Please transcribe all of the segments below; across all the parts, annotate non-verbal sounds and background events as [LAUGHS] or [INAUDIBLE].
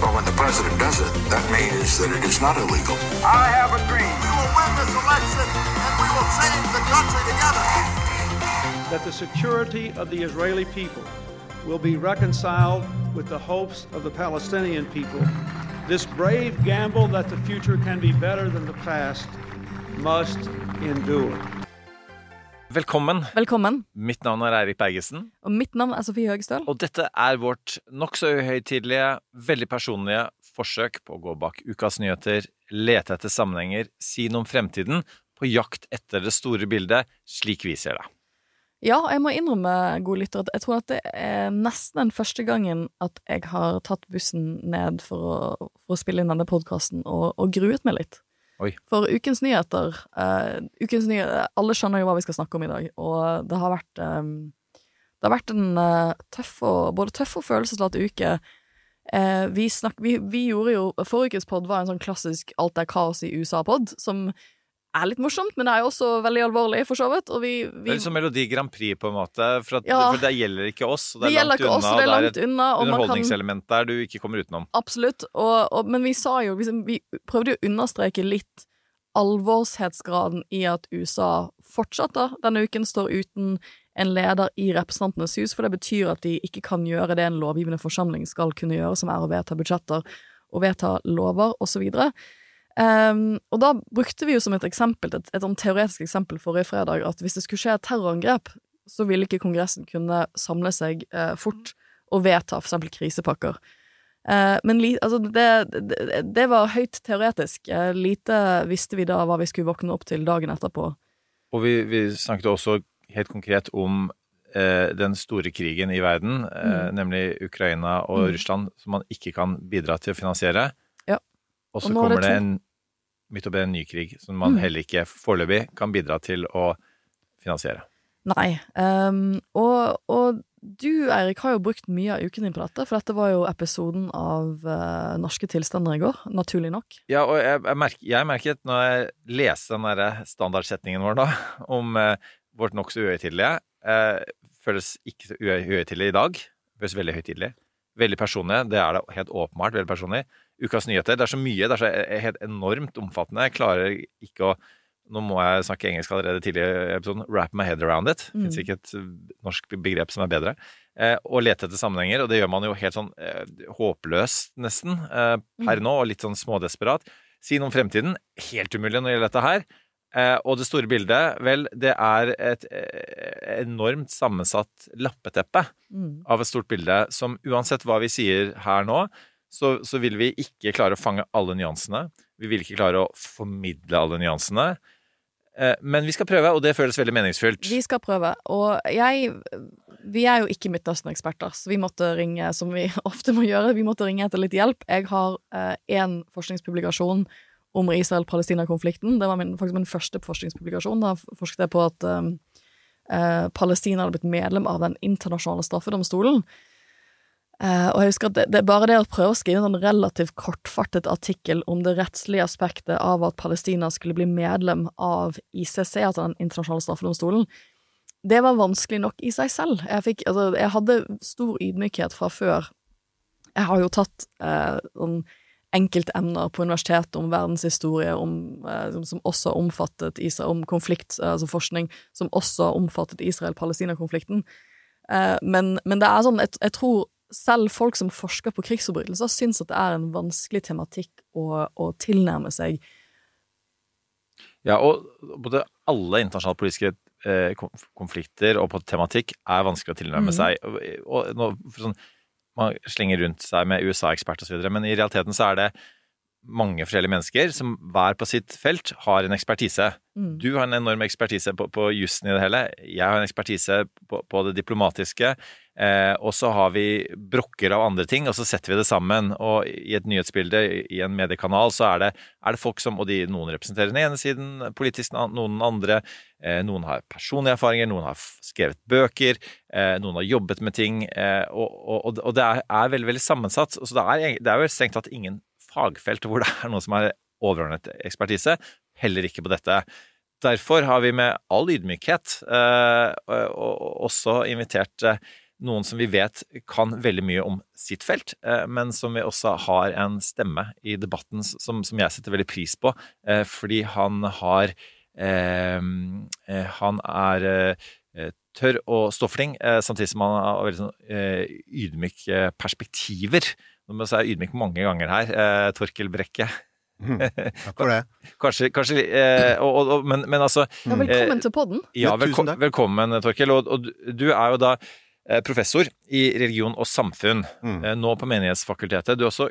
Well, when the president does it, that means that it is not illegal. I have a dream. We will win this election and we will change the country together. that the security of the Israeli people will be reconciled with the hopes of the Palestinian people. This brave gamble that the future can be better than the past must endure. Velkommen. Velkommen. Mitt navn er Eirik Bergesen, Og mitt navn er Sofie Høgestøl. og dette er vårt nokså uhøytidelige, veldig personlige forsøk på å gå bak ukas nyheter, lete etter sammenhenger, si noe om fremtiden, på jakt etter det store bildet, slik vi ser det. Ja, jeg må innrømme, gode lytter, at jeg tror at det er nesten den første gangen at jeg har tatt bussen ned for å, for å spille inn denne podkasten, og, og gruet meg litt. Oi. For ukens nyheter, uh, ukens nyheter Alle skjønner jo hva vi skal snakke om i dag, og det har vært um, Det har vært en uh, tøff og, både tøff og følelsesladd uke. Uh, vi, snak, vi, vi gjorde jo Forrige ukes pod var en sånn klassisk Alt er kaos i USA-pod, som er litt morsomt, men det er jo også veldig alvorlig, for så vidt. Og vi, Det vi er liksom Melodi Grand Prix, på en måte, for, at, Ja. for det gjelder ikke oss. og Det Det er gjelder ikke oss, unna, og det er og langt det er et underholdningselement kan der du ikke kommer utenom. Absolutt. Og, og, men vi sa jo liksom, Vi prøvde å understreke litt alvorshetsgraden i at USA fortsatt da, denne uken står uten en leder i Representantenes hus, for det betyr at de ikke kan gjøre det en lovgivende forsamling skal kunne gjøre, som er å vedta budsjetter og vedta lover, osv. Um, og da brukte vi jo som et eksempel, et, et sånn teoretisk eksempel forrige fredag, at hvis det skulle skje et terrorangrep, så ville ikke Kongressen kunne samle seg uh, fort og vedta eksempel krisepakker. Uh, men altså det, det, det var høyt teoretisk. Uh, lite visste vi da hva vi skulle våkne opp til dagen etterpå. Og vi, vi snakket også helt konkret om den store krigen i verden, Mm. nemlig Ukraina og Mm. Russland, som man ikke kan bidra til å finansiere. Ja. Og så er kommer det det en midt oppi en ny krig som man Mm. heller ikke foreløpig kan bidra til å finansiere. Nei. Um, og, og du, Eirik, har jo brukt mye av uken din på dette, for dette var jo episoden av uh, Norske tilstander i går, naturlig nok. Ja, og jeg, jeg, merk, jeg merket når jeg leste den derre standardsetningen vår da, [LAUGHS] om uh, vårt nokså uhøytidelige uh, Føles ikke så uhøy- uhøytidelig i dag. Føles veldig høytidelig. Veldig personlig. Det er det helt åpenbart. veldig personlig. Ukas nyheter. Det er så mye. Det er så eh, helt enormt omfattende. Jeg klarer ikke å Nå må jeg snakke engelsk allerede tidlig i episoden. Wrap my head around it. Mm. fins ikke et eh, norsk begrep som er bedre. Eh, og lete etter sammenhenger, og det gjør man jo helt sånn eh, håpløst, nesten, eh, per Mm. nå, og litt sånn smådesperat. Si noe om fremtiden. Helt umulig når det gjelder dette her. Eh, og det store bildet, vel, det er et eh, enormt sammensatt lappeteppe Mm. av et stort bilde som uansett hva vi sier her nå, så, så vil vi ikke klare å fange alle nyansene. Vi vil ikke klare å formidle alle nyansene. Eh, men vi skal prøve, og det føles veldig meningsfylt. Vi skal prøve, og jeg Vi er jo ikke Midtøsten-eksperter, så vi måtte ringe, som vi [LAUGHS] ofte må gjøre, vi måtte ringe etter litt hjelp. Jeg har én forskningspublikasjon om Israel-Palestina-konflikten. Det var min, faktisk min første forskningspublikasjon. Da forsket jeg på at um, eh, Palestina hadde blitt medlem av den internasjonale straffedomstolen. Eh, og jeg husker at det, det er bare det å prøve å skrive en sånn relativt kortfattet artikkel om det rettslige aspektet av at Palestina skulle bli medlem av ICC, altså den internasjonale straffedomstolen, det var vanskelig nok i seg selv. Jeg, fikk, altså, jeg hadde stor ydmykhet fra før. Jeg har jo tatt uh, enkeltemner på universitetet om verdenshistorie, om, eh, som, som også omfattet Israel, om konflikt, eh, altså forskning, som også omfattet Israel-Palestina-konflikten. Eh, men, men det er sånn, jeg, jeg tror selv folk som forsker på krigsforbrytelser, syns at det er en vanskelig tematikk å, å tilnærme seg. Ja, og både alle internasjonale politiske eh, konflikter og på tematikk er vanskelig å tilnærme mm. seg. Og, og for sånn, man slenger rundt seg med USA-ekspert osv., men i realiteten så er det mange forskjellige mennesker som hver på sitt felt har en ekspertise. Mm. Du har en enorm ekspertise på, på jussen i det hele. Jeg har en ekspertise på, på det diplomatiske. Eh, og så har vi brokker av andre ting, og så setter vi det sammen. Og i et nyhetsbilde i en mediekanal så er det, er det folk som Og de, noen representerer den ene siden politisk, noen den andre. Eh, noen har personlige erfaringer, noen har skrevet bøker, eh, noen har jobbet med ting. Eh, og, og, og det er, er veldig, veldig sammensatt. Så det er, det er jo strengt tatt ingen fagfelt hvor det er noen som har overordnet ekspertise. Heller ikke på dette. Derfor har vi med all ydmykhet eh, og- og også invitert eh, noen som vi vet kan veldig mye om sitt felt, eh, men som vi også har en stemme i debatten som, som jeg setter veldig pris på, eh, fordi han har eh, eh, Han er eh, tørr og stoffling, eh, samtidig som han har veldig sånn ydmyke perspektiver. Nå må jeg si ydmyk mange ganger her, Torkel Brekke. [LAUGHS] Takk for det. Kanskje, kanskje eh, og, og, men, men altså Ja, velkommen til podden. ja, velko takk. velkommen, Torkel. Og, og du- er jo da professor i religion og samfunn, Mm. eh, nå på Menighetsfakultetet. Du er også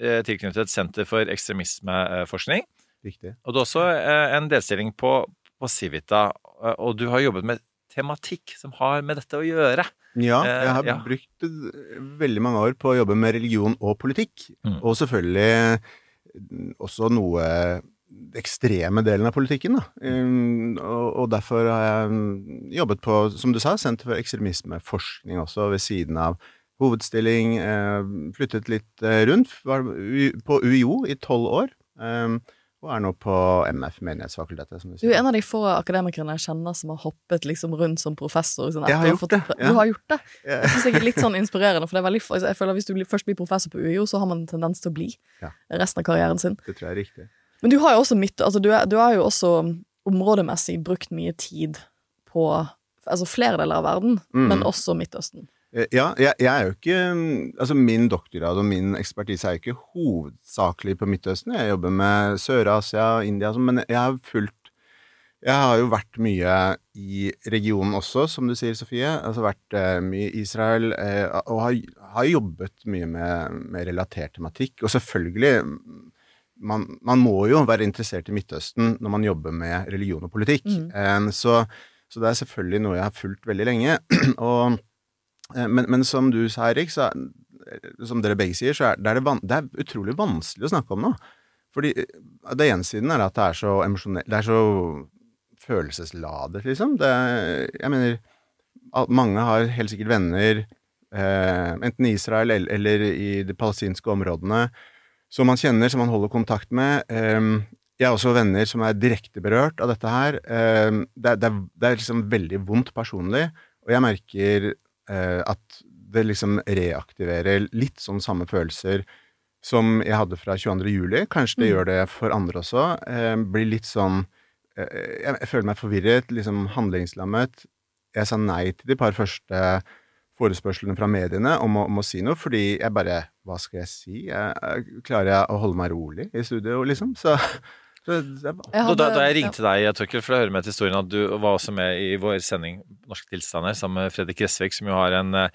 eh, tilknyttet Senter for ekstremismeforskning. Riktig. Og du har også eh, en delstilling på, på Civita, eh, og du har jobbet med tematikk som har med dette å gjøre. Ja, Eh, jeg har ja. brukt eh, veldig mange år på å jobbe med religion og politikk. Mm. Og selvfølgelig også noe ekstreme delen av politikken. Um, og, og derfor har jeg mm, jobbet på, som du sa, Senter for ekstremismeforskning også, ved siden av hovedstilling. Eh, flyttet litt eh, rundt. Var på UiO i tolv år. Um, og er nå på MF, Menighetsfakultetet, som du er en av de få akademikerne jeg kjenner som har hoppet liksom rundt som professor. Sånn, Jeg har gjort det, ja. Du har gjort det. Ja. Det synes jeg er litt sånn [LAUGHS] inspirerende, for det veldig, altså, jeg føler at hvis du blir- først blir professor på UiO, så har man en tendens til å bli Ja. resten av karrieren sin. Det tror jeg er riktig. Men du har jo også midt, altså du, er, du har jo også områdemessig brukt mye tid på altså flere deler av verden, Mm. men også Midtøsten. Eh, Ja, jeg, jeg er jo ikke Altså, min doktorgrad og min ekspertise er jo ikke hovedsakelig på Midtøsten. Jeg jobber med Sør-Asia, og India, men jeg har fulgt Jeg har jo vært mye i regionen også, som du sier, Sofie. Altså vært eh, mye i Israel, eh, og har, har jobbet mye med, med relatert tematikk. Og selvfølgelig man, man må jo være interessert i Midtøsten når man jobber med religion og politikk. Mm. Eh, så, så det er selvfølgelig noe jeg har fulgt veldig lenge. [CLEARS THROAT] og Eh, Men, men som du sa, Erik, så, er- som dere begge sier, så er, det, er det, van, det er utrolig vanskelig å snakke om nå. Fordi eh, det ene siden er at det er så emosjonelt Det er så følelsesladet, liksom. Det, jeg mener Mange har helt sikkert venner, eh, enten i Israel eller, eller i de palestinske områdene, som man kjenner, som man holder kontakt med. Eh, jeg har også venner som er direkte berørt av dette her. Eh, det, er- det, er, liksom veldig vondt personlig, og jeg merker eh, at det liksom reaktiverer litt sånn samme følelser som jeg hadde fra 22. juli. Kanskje det Mm. gjør det for andre også. Eh, blir litt sånn eh, jeg føler meg forvirret, liksom handlingslammet. Jeg sa nei til de par første forespørslene fra mediene om å, om å si noe, fordi jeg bare Hva skal jeg si? Jeg, jeg, klarer jeg å holde meg rolig i studio, liksom? Så, [LAUGHS] så jeg Jeg Da, da, da jeg ja. ringte deg, Tøkkel, for å høre med til historien, at du var også med i vår sending Norske tilstander sammen med Fredrik Gressvik, som jo har en, eh,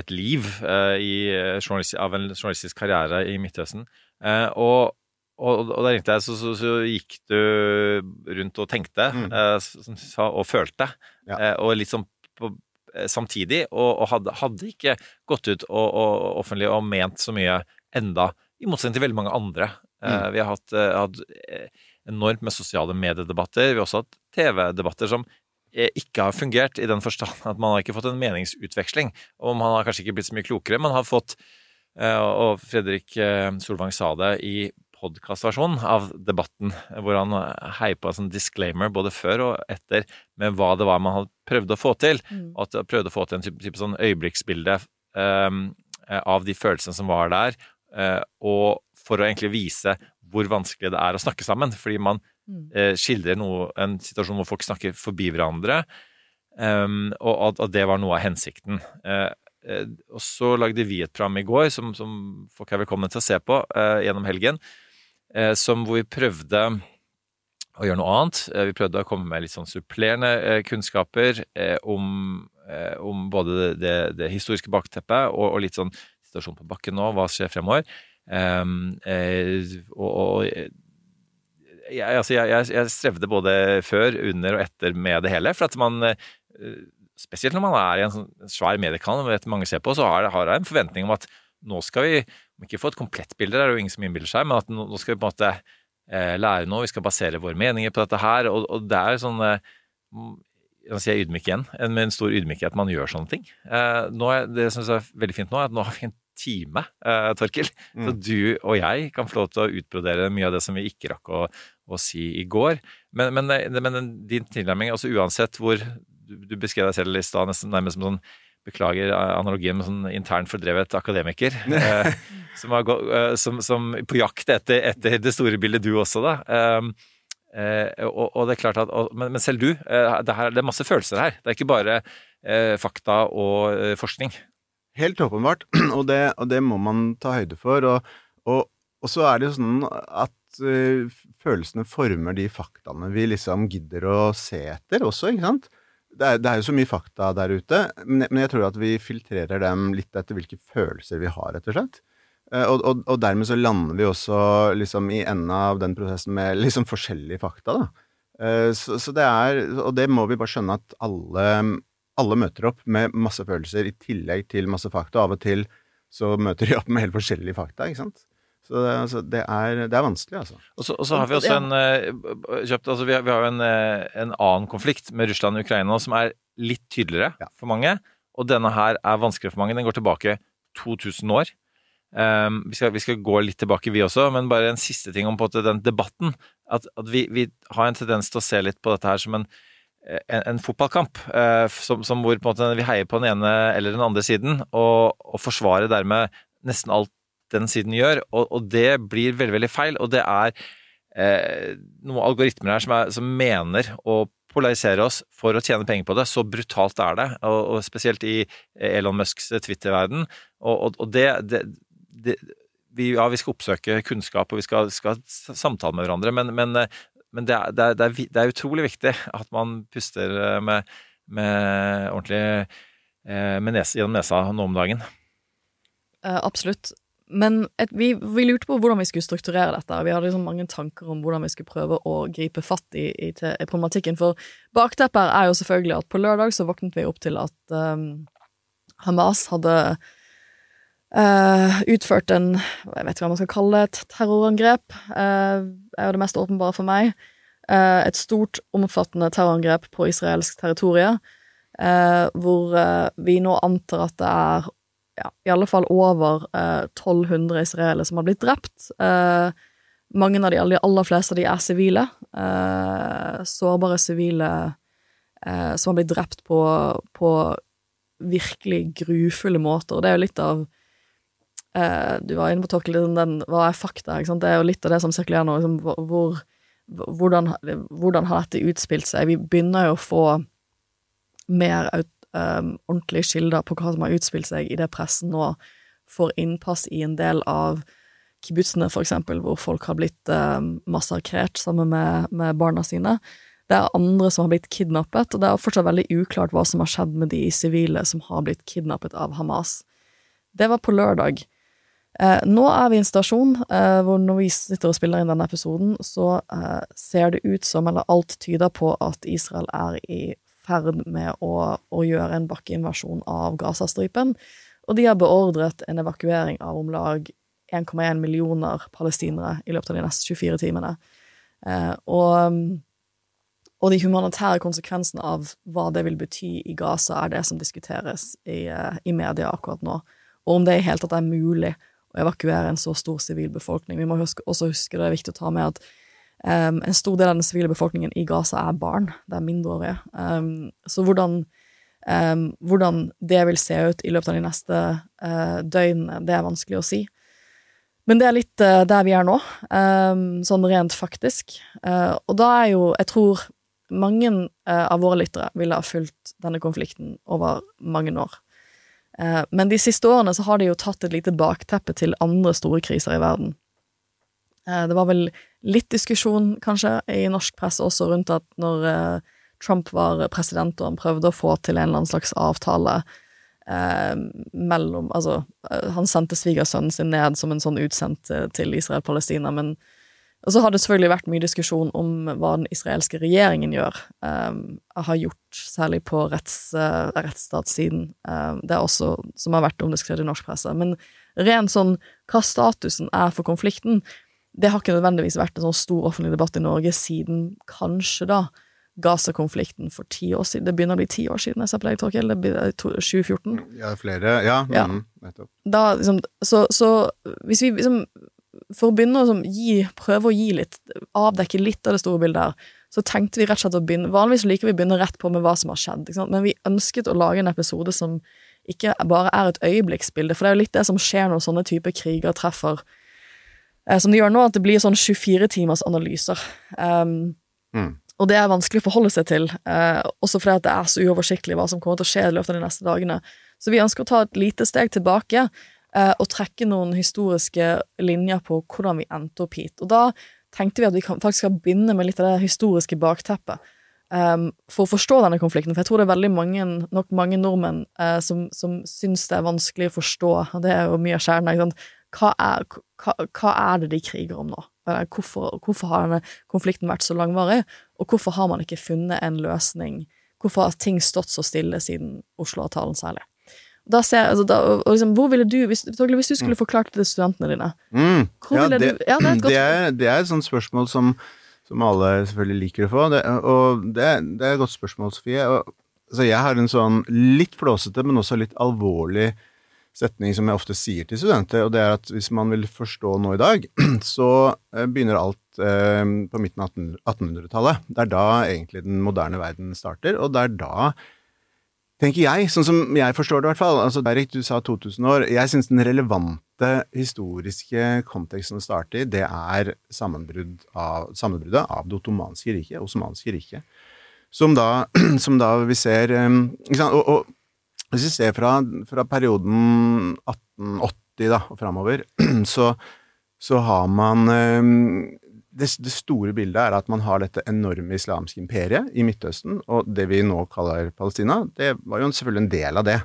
et liv eh, i, eh, av en journalistisk karriere i Midtøsten. Eh, Og, og, og da ringte jeg, så, så, så gikk du rundt og tenkte Mm. eh, og følte, Ja. eh, og litt sånn på, samtidig, og, og hadde, hadde ikke gått ut og, og offentlig og ment så mye enda, i motsetning til veldig mange andre. Eh, Mm. Vi har hatt, eh, hatt eh, enormt med sosiale mediedebatter. Vi har også hatt TV-debatter som eh, ikke har fungert, i den forstand at man har ikke fått en meningsutveksling. Og man har kanskje ikke blitt så mye klokere. Man har fått, eh, og Fredrik eh, Solvang sa det i podkastversjonen av debatten, hvor han heipa på en sånn disclaimer både før og etter med hva det var man hadde prøvd å få til. Mm. Og at prøvde å få til en type, type sånn øyeblikksbilde um, av de følelsene som var der, uh, og for å egentlig vise hvor vanskelig det er å snakke sammen. Fordi man eh, skildrer noe, en situasjon hvor folk snakker forbi hverandre, um, og at, at det var noe av hensikten. Eh, eh, og så lagde vi et program i går som, som folk er velkomne til å se på eh, gjennom helgen, eh, som hvor vi prøvde å gjøre noe annet. Eh, Vi prøvde å komme med litt sånn supplerende eh, kunnskaper eh, om, eh, om både det, det, historiske bakteppet og, og litt sånn situasjon på bakken nå, hva skjer fremover. Um, eh, og, og eh, jeg, altså jeg, jeg, strevde både før, under og etter med det hele, for at man eh, spesielt når man er i en sånn svær mediekanal, vet mange ser på, så har jeg en forventning om at nå skal vi om ikke få et komplett bilde, det er jo ingen som innbiller seg, men at nå, skal vi på en måte eh, lære noe, vi skal basere våre meninger på dette her, og, og det er sånn eh, Nå sier jeg ydmyk igjen, en- med en stor ydmykhet man gjør sånne ting. Eh, nå er, det som er veldig fint nå, er at nå har vi en time, eh, Torkil, så du og jeg kan få lov til å utbrodere mye av det som vi ikke rakk å, å si i går. Men, men, men din tilnærming, altså uansett hvor du, du beskrev deg selv i stad nesten nærmest som sånn Beklager analogien med sånn internt fordrevet akademiker. [LAUGHS] eh, som, har gå, eh, som, som på jakt etter, etter det store bildet, du også, da. Um, eh, og, og det er klart at og, men, men selv du, eh, det, her, det er masse følelser her. Det er ikke bare eh, fakta og eh, forskning. Helt åpenbart, [CLEARS THROAT] og det, og det må man ta høyde for. Og, så er det jo sånn at eh, følelsene former de faktaene vi liksom gidder å se etter også, ikke sant? Det er, det er jo så mye fakta der ute, men jeg, men jeg tror at vi filtrerer dem litt etter hvilke følelser vi har, rett og slett. Eh, Og, og, og dermed så lander vi også liksom i enden av den prosessen med [LAUGHS] liksom forskjellige fakta, da. Eh, Så, så det er, og det må vi bare skjønne at alle, alle møter opp med masse følelser i tillegg til masse fakta. Av og til så møter de opp med helt forskjellige fakta, ikke sant. Så det, altså, det, er, det er vanskelig, altså. Og så, og så har vi også en eh, kjøpt, altså vi har, vi har en, eh, en annen konflikt med Russland og Ukraina som er litt tydeligere for mange. Og denne her er vanskeligere for mange. Den går tilbake 2000 år. Um, vi, skal, vi skal gå litt tilbake, vi også, men bare en siste ting om på den debatten. At, at vi, vi har en tendens til å se litt på dette her som en, en, en fotballkamp. Uh, som, som hvor på en måte vi heier på den ene eller den andre siden, og, og forsvarer dermed nesten alt den siden gjør. Og, og det blir veldig, veldig feil. Og det er eh, noen algoritmer her som, er, som mener å polarisere oss for å tjene penger på det. Så brutalt er det, og, og spesielt i Elon Musks Twitter-verden. Og, og, det, det, det vi, ja, vi skal oppsøke kunnskap, og vi skal, skal samtale med hverandre, men, men, men det, er, det, er, det er utrolig viktig at man puster eh, med, med ordentlig eh, med nes, gjennom nesa nå om dagen. Eh, absolutt. Men et, vi, vi lurte på hvordan vi skulle strukturere dette. Vi hadde liksom mange tanker om hvordan vi skulle prøve å gripe fatt i, i, i problematikken. For bakteppet er jo selvfølgelig at på lørdag så våknet vi opp til at um, Hamas hadde uh, utført en Jeg vet ikke hva man skal kalle det, et terrorangrep. Uh, er jo det mest åpenbare for meg. Uh, et stort, omfattende terrorangrep på israelsk territorium. hvor vi nå antar at det er ja, i alle fall over eh, 1200 israelere som har blitt drept. Eh, mange av de, de aller fleste av de er sivile. Eh, sårbare sivile eh, som har blitt drept på, på virkelig grufulle måter. Det er jo litt av eh, Du var inne på Torkel, den, hva er fakta? Det er jo litt av det som sirkulerer nå. Liksom, hvor, hvor- hvordan, hvordan har dette utspilt seg? Vi begynner jo å få mer um, ordentlige kilder på hva som har utspilt seg i det pressen nå får innpass i en del av kibbutzene, for eksempel, hvor folk har blitt um, massakrert sammen med, med barna sine. Det er andre som har blitt kidnappet, og det er fortsatt veldig uklart hva som har skjedd med de sivile som har blitt kidnappet av Hamas. Det var på lørdag. Eh, nå er vi i en stasjon eh, hvor når vi sitter og spiller inn denne episoden, så eh, ser det ut som, eller alt tyder på, at Israel er i ferd med å, å gjøre en bakkeinvasjon av Gazastripen. Og de har beordret en evakuering av om lag 1,1 millioner palestinere i løpet av de neste 24 timene. Eh, og, og de humanitære konsekvensene av hva det vil bety i Gaza, er det som diskuteres i, eh, i media akkurat nå. Og om det i hele tatt er mulig å evakuere en så stor sivil befolkning. Vi må huske, også huske det er viktig å ta med at um, en stor del av den sivile befolkningen i Gaza er barn. Det er mindreårige. Um, så hvordan, um, hvordan det vil se ut i løpet av de neste uh, døgnene, det er vanskelig å si. Men det er litt uh, der vi er nå, sånn rent faktisk. Uh, og da er jo Jeg tror mange av våre lyttere ville ha fulgt denne konflikten over mange år. Eh, Men de siste årene så har det jo tatt et lite bakteppe til andre store kriser i verden. Eh, Det var vel litt diskusjon, kanskje, i norsk press også rundt at når eh, Trump var president og han prøvde å få til en eller annen slags avtale eh, mellom Altså, eh, han sendte svigersønnen sin ned som en sånn utsendt eh, til Israel-Palestina, men Og så har det selvfølgelig vært mye diskusjon om hva den israelske regjeringen gjør. Um, har gjort, særlig på retts, uh, rettsstatssiden. Um, det er også som har vært omdiskutert i norsk presse. Men rent sånn hva statusen er for konflikten, det har ikke nødvendigvis vært en sånn stor offentlig debatt i Norge siden kanskje da Gaza-konflikten for ti år siden. Det begynner å bli ti år siden, jeg deg, Torkel. Det blir 2014. Ja, flere. Ja. Ja. Mm, nettopp. Da, liksom, så, så hvis vi liksom For å begynne å liksom, gi, prøve å gi litt, avdekke litt av det store bildet her, så tenkte vi rett og slett å begynne Vanligvis liker vi å begynne rett på med hva som har skjedd, men vi ønsket å lage en episode som ikke bare er et øyeblikksbilde, for det er jo litt det som skjer når sånne typer kriger treffer som de gjør nå, at det blir sånn 24 timers analyser. Um, Mm. og det er vanskelig å forholde seg til, uh, også fordi at det er så uoversiktlig hva som kommer til å skje i løpet av de neste dagene. Så vi ønsker å ta et lite steg tilbake uh, og trekke noen historiske linjer på hvordan vi endte opp hit. Og da tenkte vi at vi kan, faktisk skal begynne med litt av det historiske bakteppet. Um, for å forstå denne konflikten, for jeg tror det er veldig mange, nok mange nordmenn uh, som, som syns det er vanskelig å forstå, og det er jo mye av kjernen. Hva er, hva, hva er det de kriger om nå? Hvorfor, hvorfor har denne konflikten vært så langvarig, og hvorfor har man ikke funnet en løsning? Hvorfor har ting stått så stille siden Oslo-avtalen særlig? Ser, altså, da, og liksom, hvor ville du, hvis, hvis du skulle forklart det til studentene dine Mm. Ja, det, du- ja, det er et det, er, det er et sånt spørsmål som, som alle selvfølgelig liker å få. Det, og det, er et godt spørsmål, Sofie. Og, altså, jeg har en sånn litt flåsete, men også litt alvorlig setning som jeg ofte sier til studenter, og det er at hvis man vil forstå nå i dag, [CLEARS THROAT] så eh, begynner alt eh, på midten av 1800-tallet. Det er da egentlig den moderne verden starter, og det er da tenker jeg, sånn som jeg forstår det i hvert fall. altså Derek, du sa 2000 år. Jeg syns den relevante historiske konteksten å starte i, det er sammenbrudd av, sammenbruddet av det ottomanske riket, osmanske riket. Som da, [CLEARS THROAT] som da vi ser um, ikke? Og, og hvis vi ser fra, fra perioden 1880 da, og framover, [CLEARS THROAT] så, så har man um, det, det store bildet er at man har dette enorme islamske imperiet i Midtøsten, og det vi nå kaller Palestina, det var jo selvfølgelig en del av det.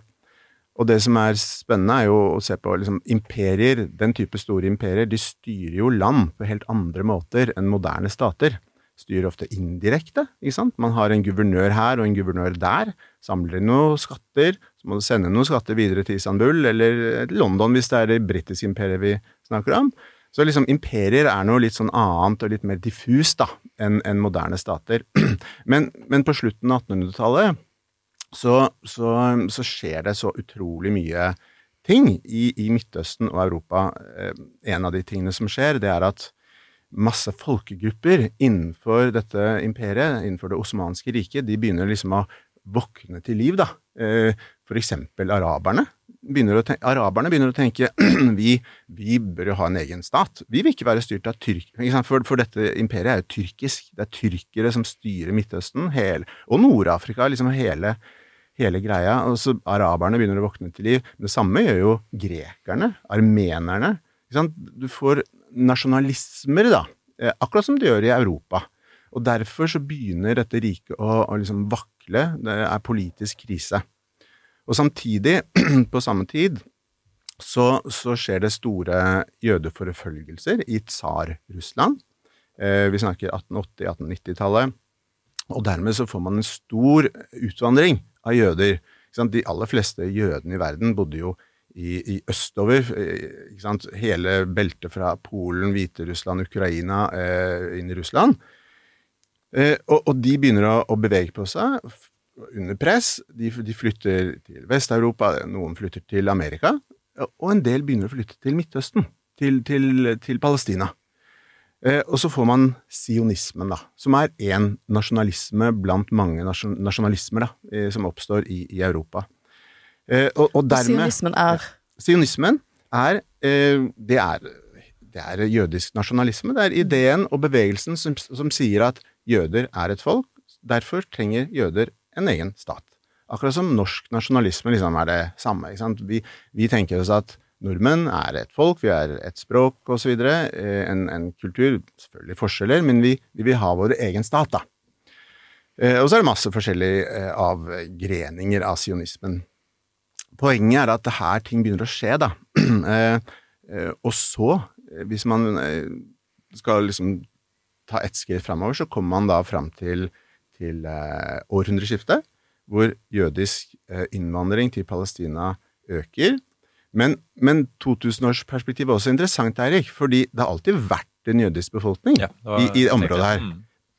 Og det som er spennende, er jo å se på liksom, imperier, den type store imperier, de styrer jo land på helt andre måter enn moderne stater. Styrer ofte indirekte, ikke sant. Man har en guvernør her og en guvernør der. Samler noen skatter, så må du sende noen skatter videre til Istanbul eller London hvis det er det britiske imperiet vi snakker om. Så liksom imperier er noe litt sånn annet og litt mer diffust da, enn en moderne stater. [CLEARS THROAT] Men, men på slutten av 1800-tallet så, så, så skjer det så utrolig mye ting i, i Midtøsten og Europa. Eh, En av de tingene som skjer, det er at masse folkegrupper innenfor dette imperiet, innenfor det osmanske riket, de begynner liksom å våkne til liv, da. Eh, eksempel araberne. Begynner tenke, araberne begynner å tenke [CLEARS THROAT] vi, vi bør jo ha en egen stat. Vi vil ikke være styrt av tyrkere. For, for dette imperiet er jo tyrkisk. Det er tyrkere som styrer Midtøsten, hele, og Nord-Afrika. liksom hele, hele greia. Og så araberne begynner å våkne til liv. Det samme gjør jo grekerne, armenerne. Du får nasjonalismer, da. eh, Akkurat som det gjør i Europa. Og derfor så begynner dette riket å, å liksom vakle. Det er politisk krise. Og samtidig, [CLEARS THROAT] på samme tid, så, så skjer det store jødeforfølgelser i tsar-Russland. Eh, vi snakker 1880-1890-tallet. Og dermed så får man en stor utvandring av jøder. De aller fleste jødene i verden bodde jo i, i østover. eh? Hele beltet fra Polen, Hviterussland, Ukraina eh, inn i Russland. Eh, og, og de begynner å, å bevege på seg under press. De, de flytter til Vest-Europa, noen flytter til Amerika, og en del begynner å flytte til Midtøsten, til, til, til Palestina. Eh, og så får man sionismen, da, som er én nasjonalisme blant mange nasjon, nasjonalismer da, eh, som oppstår i, i Europa. Eh, og, og dermed sionismen er Sionismen er, det er det er jødisk nasjonalisme. Det er ideen og bevegelsen som, som sier at jøder er et folk, derfor trenger jøder en egen stat. Akkurat som norsk nasjonalisme liksom er det samme. Vi, vi tenker oss at nordmenn er et folk, vi er et språk osv., eh, en, en kultur, selvfølgelig forskjeller, men vi, vi vil ha vår egen stat, da. Eh, og så er det masse forskjellig av avgreninger av sionismen. Poenget er at det her ting begynner å skje, da. [CLEARS THROAT] Eh, eh, og så, eh, hvis man eh, skal liksom ta ett skritt framover, så kommer man da fram til, til eh, århundreskiftet, hvor jødisk eh, innvandring til Palestina øker. Men, men 2000-årsperspektivet er også interessant, Eirik, fordi det har alltid vært en jødisk befolkning Ja, var- i, i området her. Mm.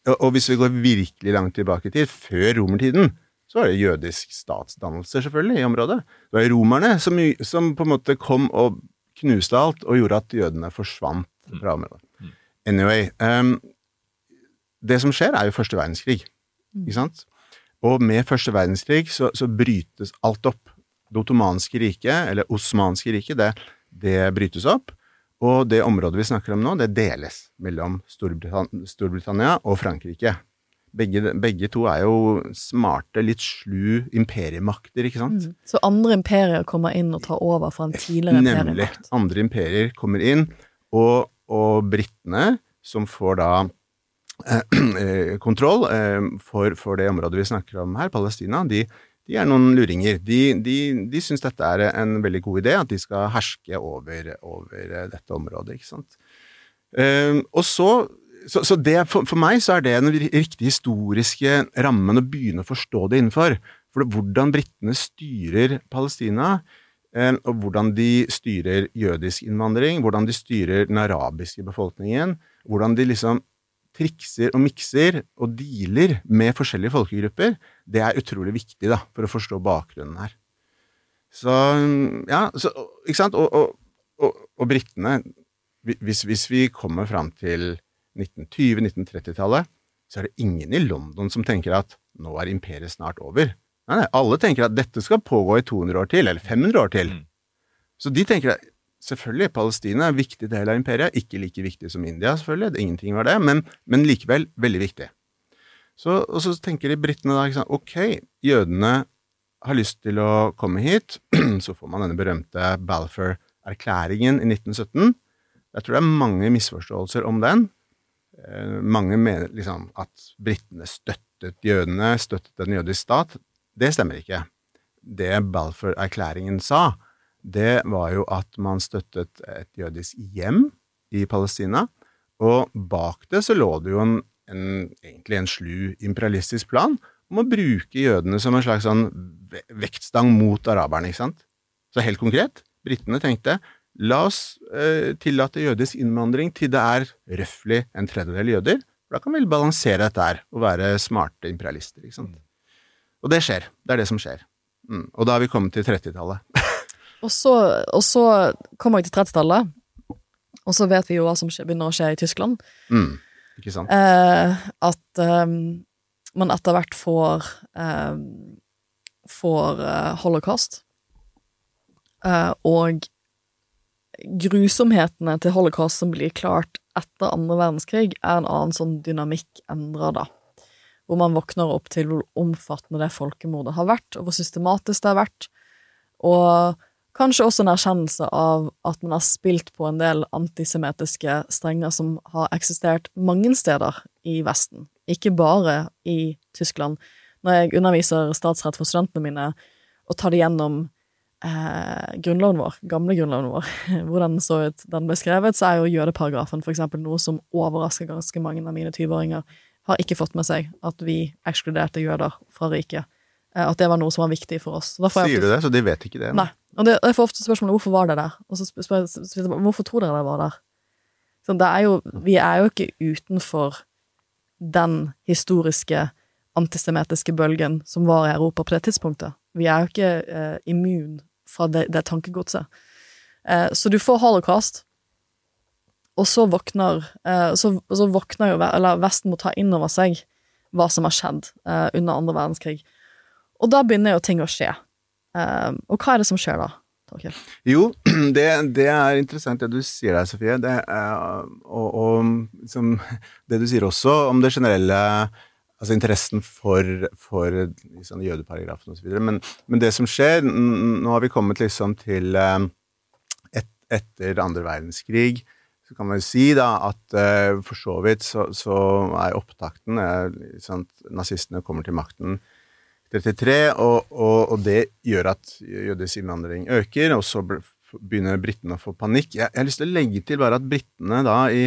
Og, og hvis vi går virkelig langt tilbake i tid, før romertiden, så var det jødisk statsdannelse, selvfølgelig, i området. Det var romerne som, som på en måte kom og knuste alt, og gjorde at jødene forsvant fra området. Anyway, ehm, det som skjer, er jo første verdenskrig, ikke sant? Og med første verdenskrig så, så brytes alt opp. Det ottomanske riket, eller osmanske riket, det, det brytes opp. Og det området vi snakker om nå, det deles mellom Storbritann Storbritannia og Frankrike. Begge, begge to er jo smarte, litt slu imperiemakter, ikke sant? Så andre imperier kommer inn og tar over fra en tidligere Nemlig. imperiemakt. Andre imperier kommer inn, og, og britene, som får da [CLEARS THROAT] kontroll eh, for, for det området vi snakker om her, Palestina, de, de er noen luringer. De, de, de syns dette er en veldig god idé, at de skal herske over, over eh, dette området, ikke sant. Eh, og så, så, så det, for, for meg så er det den riktige historiske rammen å begynne å forstå det innenfor. For hvordan britene styrer Palestina, eh, og hvordan de styrer jødisk innvandring, hvordan de styrer den arabiske befolkningen, hvordan de liksom trikser og mikser og dealer med forskjellige folkegrupper, det er utrolig viktig da, for å forstå bakgrunnen her. Så, ja, så, ikke sant? Og, og, og, og britene, hvis, hvis vi kommer fram til 1920-1930-tallet, så er det ingen i London som tenker at nå er imperiet snart over. Nei, nei, alle tenker at dette skal pågå i 200 år til, eller 500 år til. Så de tenker at selvfølgelig, Palestina er en viktig del av imperiet, ikke like viktig som India, selvfølgelig, ingenting var det, men, men likevel veldig viktig. Så, og så tenker de britene da, ikke sant, ok, jødene har lyst til å komme hit, [CLEARS THROAT] så får man denne berømte Balfour-erklæringen i 1917. Jeg tror det er mange misforståelser om den. Eh, mange mener liksom at britene støttet jødene, støttet en jødisk stat. Det stemmer ikke. Det Balfour-erklæringen sa, det var jo at man støttet et jødisk hjem i Palestina, og bak det så lå det jo en, en, egentlig en slu imperialistisk plan om å bruke jødene som en slags sånn vektstang mot araberne, ikke sant? Så helt konkret, britene tenkte la oss eh, tillate jødisk innvandring til det er røftlig en tredjedel jøder, for da kan vi balansere dette her og være smarte imperialister, ikke sant? Og det skjer. Det er det som skjer. Mm. Og da har vi kommet til 30-tallet. Og så, og så kommer vi til 30-tallet, og så vet vi jo hva som skje, begynner å skje i Tyskland. Mm. Ikke sant? Eh, at eh, man etter hvert får eh, får holocaust. Eh, og grusomhetene til holocaust som blir klart etter andre verdenskrig, er en annen sånn dynamikk endra, da. Hvor man våkner opp til hvor omfattende det folkemordet har vært, og hvor systematisk det har vært. Og kanskje også en erkjennelse av at man har spilt på en del antisemittiske strenger som har eksistert mange steder i Vesten, ikke bare i Tyskland. Når jeg underviser statsrett for studentene mine, og tar det gjennom eh, grunnloven vår, gamle grunnloven vår, [LAUGHS] hvordan den så ut den ble skrevet, så er jo jødeparagrafen for eksempel noe som overrasker ganske mange av mine 20-åringer. Har ikke fått med seg at vi ekskluderte jøder fra riket. Eh, At det var noe som var viktig for oss. Sier ofte, du det? Så de vet ikke det? Nei. Og det, jeg får ofte spørsmålet hvorfor var det der? Og så spør jeg så spør jeg, hvorfor tror dere det var der? Så det er jo, vi er jo ikke utenfor den historiske antisemittiske bølgen som var i Europa på det tidspunktet. Vi er jo ikke eh, immun fra det, det tankegodset. Eh, så du får holocaust, og så våkner, eh, så, så våkner jo eller Vesten må ta inn over seg hva som har skjedd eh, under andre verdenskrig. Og da begynner jo ting å skje. Um, og hva er det som skjer da, Torkel? Jo, [CLEARS THROAT] det, det er interessant det du sier der, Sofie. Det, uh, og, og liksom, det du sier også om det generelle Altså interessen for, for liksom, jødeparagrafen osv. Men, men det som skjer Nå har vi kommet liksom til eh, et, etter andre verdenskrig. Så kan man jo si da at uh, for så vidt så, så er opptakten eh, sant, Nazistene kommer til makten 33, og, og, og det gjør at jødisk innvandring øker, og så begynner britene å få panikk. Jeg, jeg har lyst til å legge til bare at britene da i,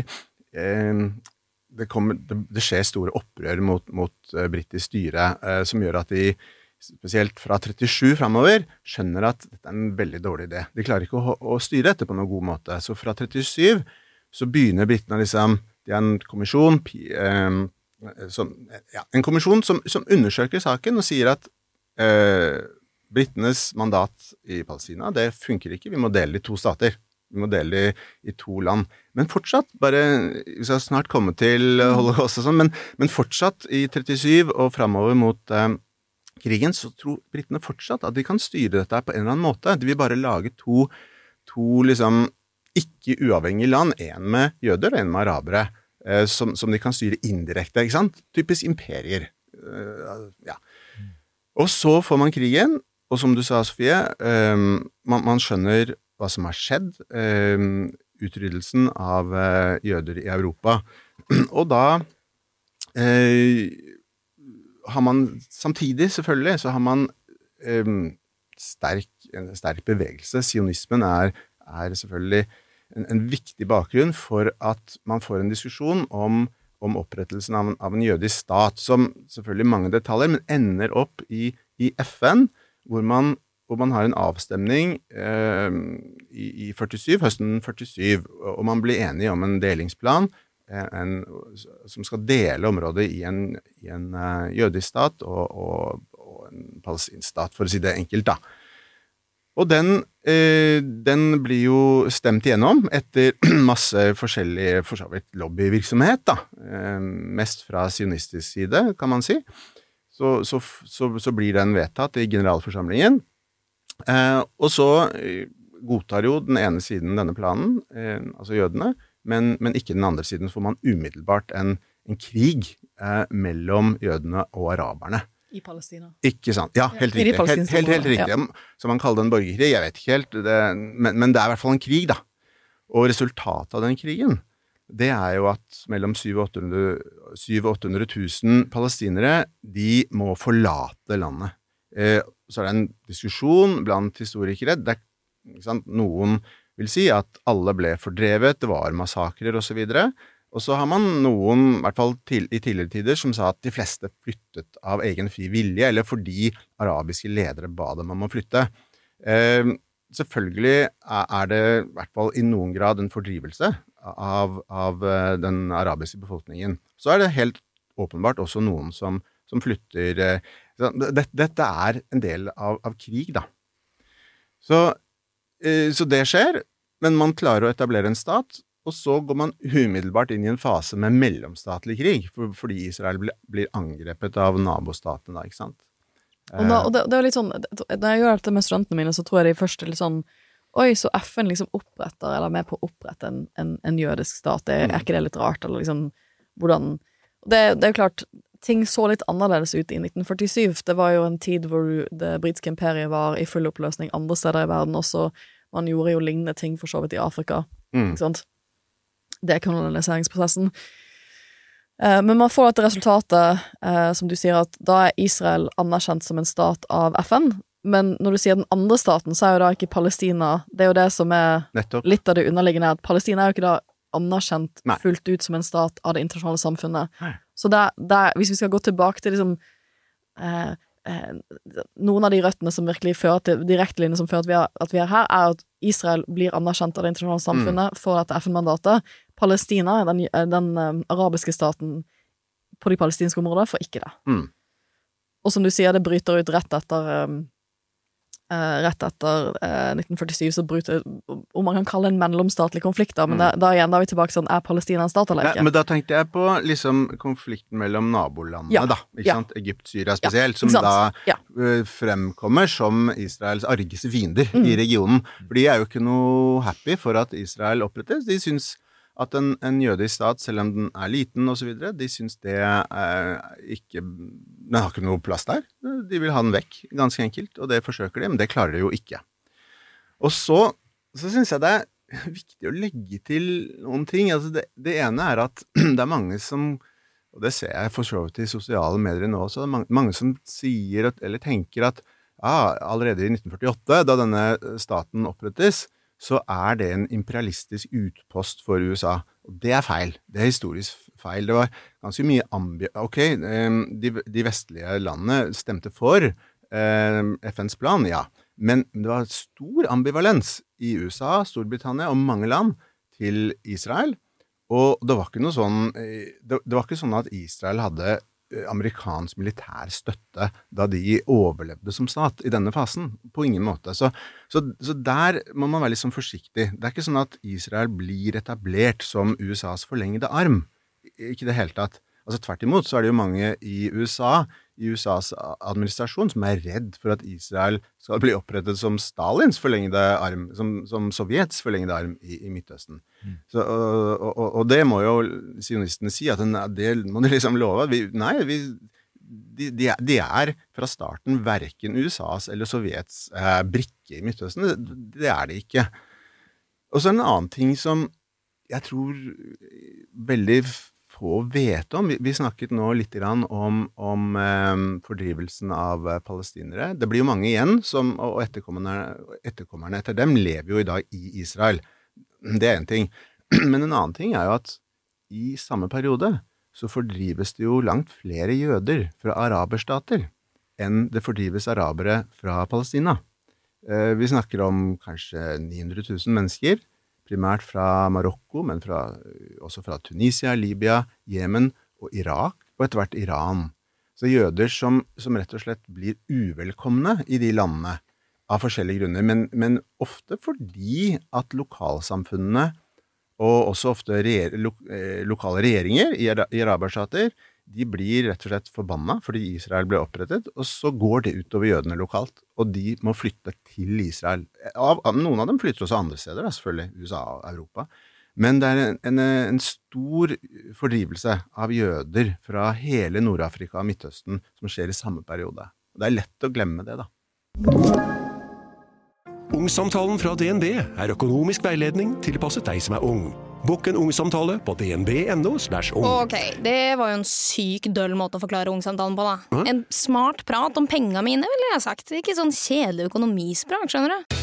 eh, det, kommer, det, skjer store opprør mot, mot eh, britisk styre, eh, som gjør at de, spesielt fra 37 framover, skjønner at dette er en veldig dårlig idé. De klarer ikke å, å styre dette på noen god måte. Så fra 37 så begynner britene liksom De har en kommisjon pi- eh, som, ja, En kommisjon som, som undersøker saken og sier at eh, britenes mandat i Palestina, det funker ikke. Vi må dele det i to stater. Vi må dele det i to land. Men fortsatt, bare Vi skal snart komme til eh, holocaust og sånn, men, men fortsatt i 37 og framover mot eh, krigen, så tror britene fortsatt at de kan styre dette på en eller annen måte. De vil bare lage to, to liksom ikke uavhengige land, én med jøder og én med arabere, eh, som, som de kan styre indirekte, ikke sant? Typisk imperier. Eh, ja. Og så får man krigen, og som du sa, Sofie, eh, man, man skjønner hva som har skjedd. Eh, utryddelsen av eh, jøder i Europa. [CLEARS THROAT] Og da eh, har man samtidig, selvfølgelig, så har man eh, sterk, en sterk bevegelse. Sionismen er, er selvfølgelig en, en viktig bakgrunn for at man får en diskusjon om, om opprettelsen av en, av en jødisk stat, som selvfølgelig mange detaljer, men ender opp i, i FN, hvor man, hvor man har en avstemning eh, i, i 47, høsten 47, og man blir enige om en delingsplan eh, en, som skal dele området i en, i eh, jødisk stat og, og, og en palestinsk stat, for å si det enkelt. da. Og den, eh, den blir jo stemt igjennom etter [CLEARS THROAT] masse forskjellig for så vidt lobbyvirksomhet, da. Eh, mest fra sionistisk side, kan man si. Så, så, så, så blir den vedtatt i generalforsamlingen. Eh, og så eh, godtar jo den ene siden denne planen, eh, altså jødene, men, men ikke den andre siden. Så får man umiddelbart en, en krig eh, mellom jødene og araberne. I Palestina. Ikke sant. Ja, helt riktig. Helt, helt, helt riktig. Ja. Som man kaller det en borgerkrig, jeg vet ikke helt, det, men, men det er i hvert fall en krig, da. Og resultatet av den krigen, det er jo at mellom 700 000 og 800 000 palestinere, de må forlate landet. Eh, så er det en diskusjon blant historikere. Det? Noen vil si at alle ble fordrevet, det var massakrer osv. Og så har man noen, i hvert fall til, i tidligere tider, som sa at de fleste flyttet av egen fri vilje, eller fordi arabiske ledere ba dem om å flytte. Eh, selvfølgelig er det i hvert fall i noen grad en fordrivelse av, av eh, den arabiske befolkningen. Så er det helt åpenbart også noen som, som flytter eh, så Dette er en del av, av krig, da. Så, eh, så det skjer, men man klarer å etablere en stat, og så går man umiddelbart inn i en fase med mellomstatlig krig, for, fordi Israel blir, blir angrepet av nabostatene da, ikke sant. Og, da, og det, det jo litt sånn Når jeg gjør dette med studentene mine, så tror jeg de først er litt sånn Oi, så FN liksom oppretter, eller er med på å opprette en, en, en jødisk stat. Er, er ikke det litt rart? Eller liksom Hvordan det, det er jo klart, ting så litt annerledes ut i 1947. Det var jo en tid hvor det britiske imperiet var i full oppløsning andre steder i verden også. Man gjorde jo lignende ting for så vidt i Afrika. Mm. Ikke sant? Dekoloniseringsprosessen. Eh, Men man får dette resultatet, eh, som du sier, at da er Israel anerkjent som en stat av FN. Men når du sier den andre staten, så er jo da ikke Palestina Det er jo det som er Nettopp. litt av det underliggende, at Palestina er jo ikke da anerkjent Nei. fullt ut som en stat av det internasjonale samfunnet. Nei. Så det, det, hvis vi skal gå tilbake til liksom eh, eh, Noen av de røttene som virkelig fører til direktelinjene som fører til at vi er, at vi er her, er at Israel blir anerkjent av det internasjonale samfunnet for dette FN-mandatet. Palestina, den, den eh, arabiske staten på de palestinske områdene, får ikke det. Mm. Og som du sier, det bryter ut rett etter eh, eh, Rett etter uh, 1947, så bryter Om man kan kalle det en mellomstatlig konflikt, da, men da, da igjen da er vi tilbake sånn Er Palestina en stat eller ikke? Ja, men da tenkte jeg på liksom konflikten mellom nabolandene, Ja, da. Ikke ja. sant? Egypt, Syria spesielt, som da ø, fremkommer som Israels argeste fiender Mm. i regionen. For de er jo ikke noe happy for at Israel opprettes. De syns at en, en jødisk stat, selv om den er liten osv., de syns det er ikke Den har ikke noe plass der. De vil ha den vekk, ganske enkelt. Og det forsøker de, men det klarer de jo ikke. Og så, så syns jeg det er viktig å legge til noen ting. Altså det, det ene er at [CLEARS THROAT] det er mange som og det ser jeg for så vidt i sosiale medier nå også, det er mange, mange som sier at, eller tenker at ja, allerede i 1948, da denne staten opprettes, så er det en imperialistisk utpost for USA. Det er feil. Det er historisk feil. Det var ganske mye ambi... Ok, eh, de, de vestlige landene stemte for eh, FNs plan, ja. Men det var stor ambivalens i USA, Storbritannia og mange land til Israel. Og det var ikke noe sånn eh, Det, det var ikke sånn at Israel hadde amerikansk militær støtte da de overlevde som stat i denne fasen. På ingen måte. Så, så, så der må man være litt sånn forsiktig. Det er ikke sånn at Israel blir etablert som USAs forlengede arm. Ikke i det hele tatt. Altså Tvert imot så er det jo mange i USA i USAs administrasjon som er redd for at Israel skal bli opprettet som Stalins forlengede arm, som, som Sovjets forlengede arm i, i Midtøsten. Mm. Så, og, og, og, det må jo sionistene si, at den, det må de liksom love. Vi, nei, vi, de, de, de, er fra starten verken USAs eller Sovjets eh, brikke i Midtøsten. Det, det er de ikke. Og så er det en annen ting som jeg tror veldig få vite om. Vi, snakket nå litt om, om eh, fordrivelsen av eh, palestinere. Det blir jo mange igjen, som, og etterkommerne, etterkommerne, etter dem lever jo i dag i Israel. Det er én ting. [CLEARS THROAT] Men en annen ting er jo at i samme periode så fordrives det jo langt flere jøder fra araberstater enn det fordrives arabere fra Palestina. Eh, vi snakker om kanskje 900 000 mennesker primært fra Marokko, men fra, også fra Tunisia, Libya, Jemen og Irak, og etter hvert Iran. Så jøder som, som, rett og slett blir uvelkomne i de landene av forskjellige grunner, men, men ofte fordi at lokalsamfunnene, og også ofte regjer, lo, eh, lokale regjeringer i, i araberstater, de blir rett og slett forbanna fordi Israel ble opprettet, og så går det utover jødene lokalt. Og de må flytte til Israel. Noen av dem flytter også andre steder, selvfølgelig. USA og Europa. Men det er en, en, en stor fordrivelse av jøder fra hele Nord-Afrika og Midtøsten som skjer i samme periode. Det er lett å glemme det, da. Ungsamtalen fra DNB er økonomisk veiledning tilpasset deg som er ung. Bokk en ungsamtale på dnb.no. ung. Ok, det var jo en syk døll måte å forklare ungsamtalen på, da. Hæ? En smart prat om penga mine, ville jeg sagt. Ikke sånn kjedelig økonomispråk, skjønner du.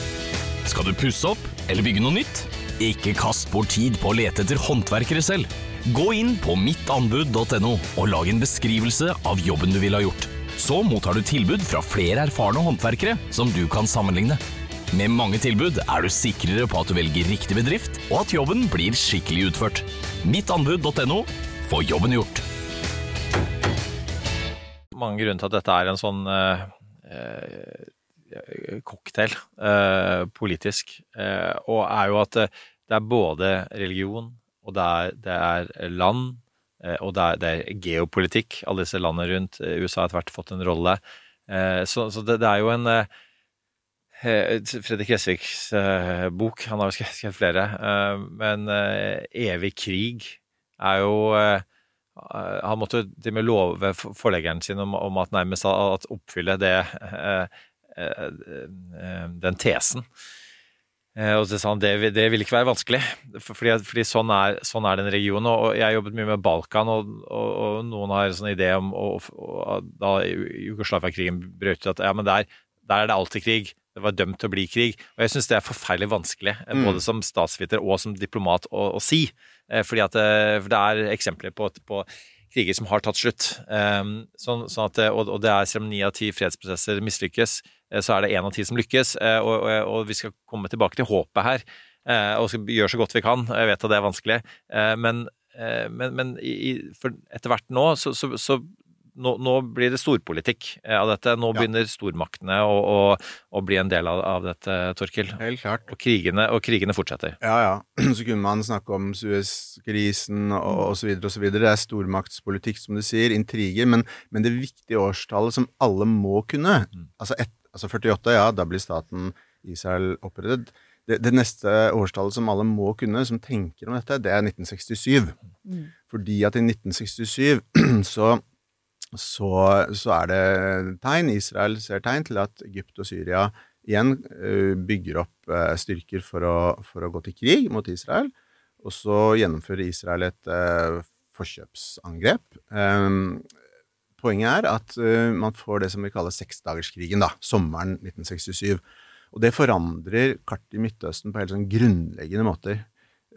Skal du pusse opp eller bygge noe nytt? Ikke kast bort tid på å lete etter håndverkere selv. Gå inn på mittanbud.no og lag en beskrivelse av jobben du ville ha gjort. Så mottar du tilbud fra flere erfarne håndverkere som du kan sammenligne. Med mange tilbud er du sikrere på at du velger riktig bedrift, og at jobben blir skikkelig utført. Mittanbud.no få jobben gjort. Mange grunner til at dette er en sånn uh, cocktail uh, politisk, og er jo at det er både religion, og det er, det er land, og det er, det er, geopolitikk. Alle disse landene rundt USA har etter hvert fått en rolle. Så, så det, det, er jo en Fredrik Gjessviks uh, bok. Han har jo skrevet flere. Uh, men 'Evig krig' er jo Han måtte til med love forleggeren sin om, om at nærmest at oppfylle det den tesen. Og så sa han det, det vil ikke være vanskelig, fordi, fordi sånn, er, sånn, er, den regionen. Og jeg har jobbet mye med Balkan, og, og, og noen har en sånn idé om og, og, Da Jugoslavia-krigen brøt ut, at ja, men der, der er det alltid krig det var dømt til å bli krig. Og jeg syns det er forferdelig vanskelig, eh, mm. både som statsviter og som diplomat, å, å si. Eh, fordi at eh, for det er eksempler på, på, kriger som har tatt slutt. Sånn, sånn at, og, og, det er selv om ni av ti fredsprosesser mislykkes, så er det én av ti som lykkes. Og, og, og, vi skal komme tilbake til håpet her, og gjøre så godt vi kan. Jeg vet at det er vanskelig, men, men, men i, etter hvert nå så, så, så nå, nå, blir det storpolitikk eh, av dette. Nå begynner stormaktene å, å, å, bli en del av, av dette, Torkil. Helt klart. Og krigene, og krigene, fortsetter. Ja, ja. [CLEARS THROAT] Så kunne man snakke om Suez-krisen og osv. osv. Det er stormaktspolitikk, som du sier, intriger. Men, men, det viktige årstallet som alle må kunne, mm. altså, et, altså 48, ja, da blir staten Israel opprettet. Det, det, neste årstallet som alle må kunne, som tenker om dette, det er 1967. Mm. Fordi at i 1967 [CLEARS THROAT] så så, så, er det tegn, Israel ser tegn til at Egypt og Syria igjen uh, bygger opp uh, styrker for å, for å, gå til krig mot Israel. Og så gjennomfører Israel et uh, forkjøpsangrep. Um, poenget er at man får det som vi kaller seksdagerskrigen, da, sommeren 1967. Og det forandrer kartet i Midtøsten på helt sånn grunnleggende måter.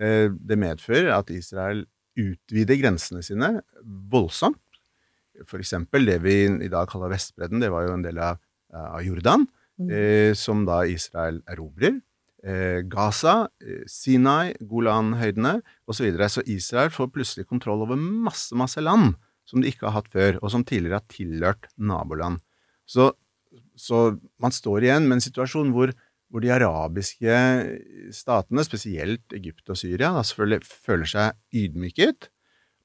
Eh, det medfører at Israel utvider grensene sine voldsomt. Eksempel det vi i dag kaller Vestbredden, det var jo en del av, av Jordan, eh, som da Israel erobrer. Eh, Gaza, eh, Sinai, Golanhøydene osv. Så, videre. så Israel får plutselig kontroll over masse, masse land som de ikke har hatt før, og som tidligere har tilhørt naboland. Så, så man står igjen med en situasjon hvor, hvor de arabiske statene, spesielt Egypt og Syria, da selvfølgelig føler seg ydmyket.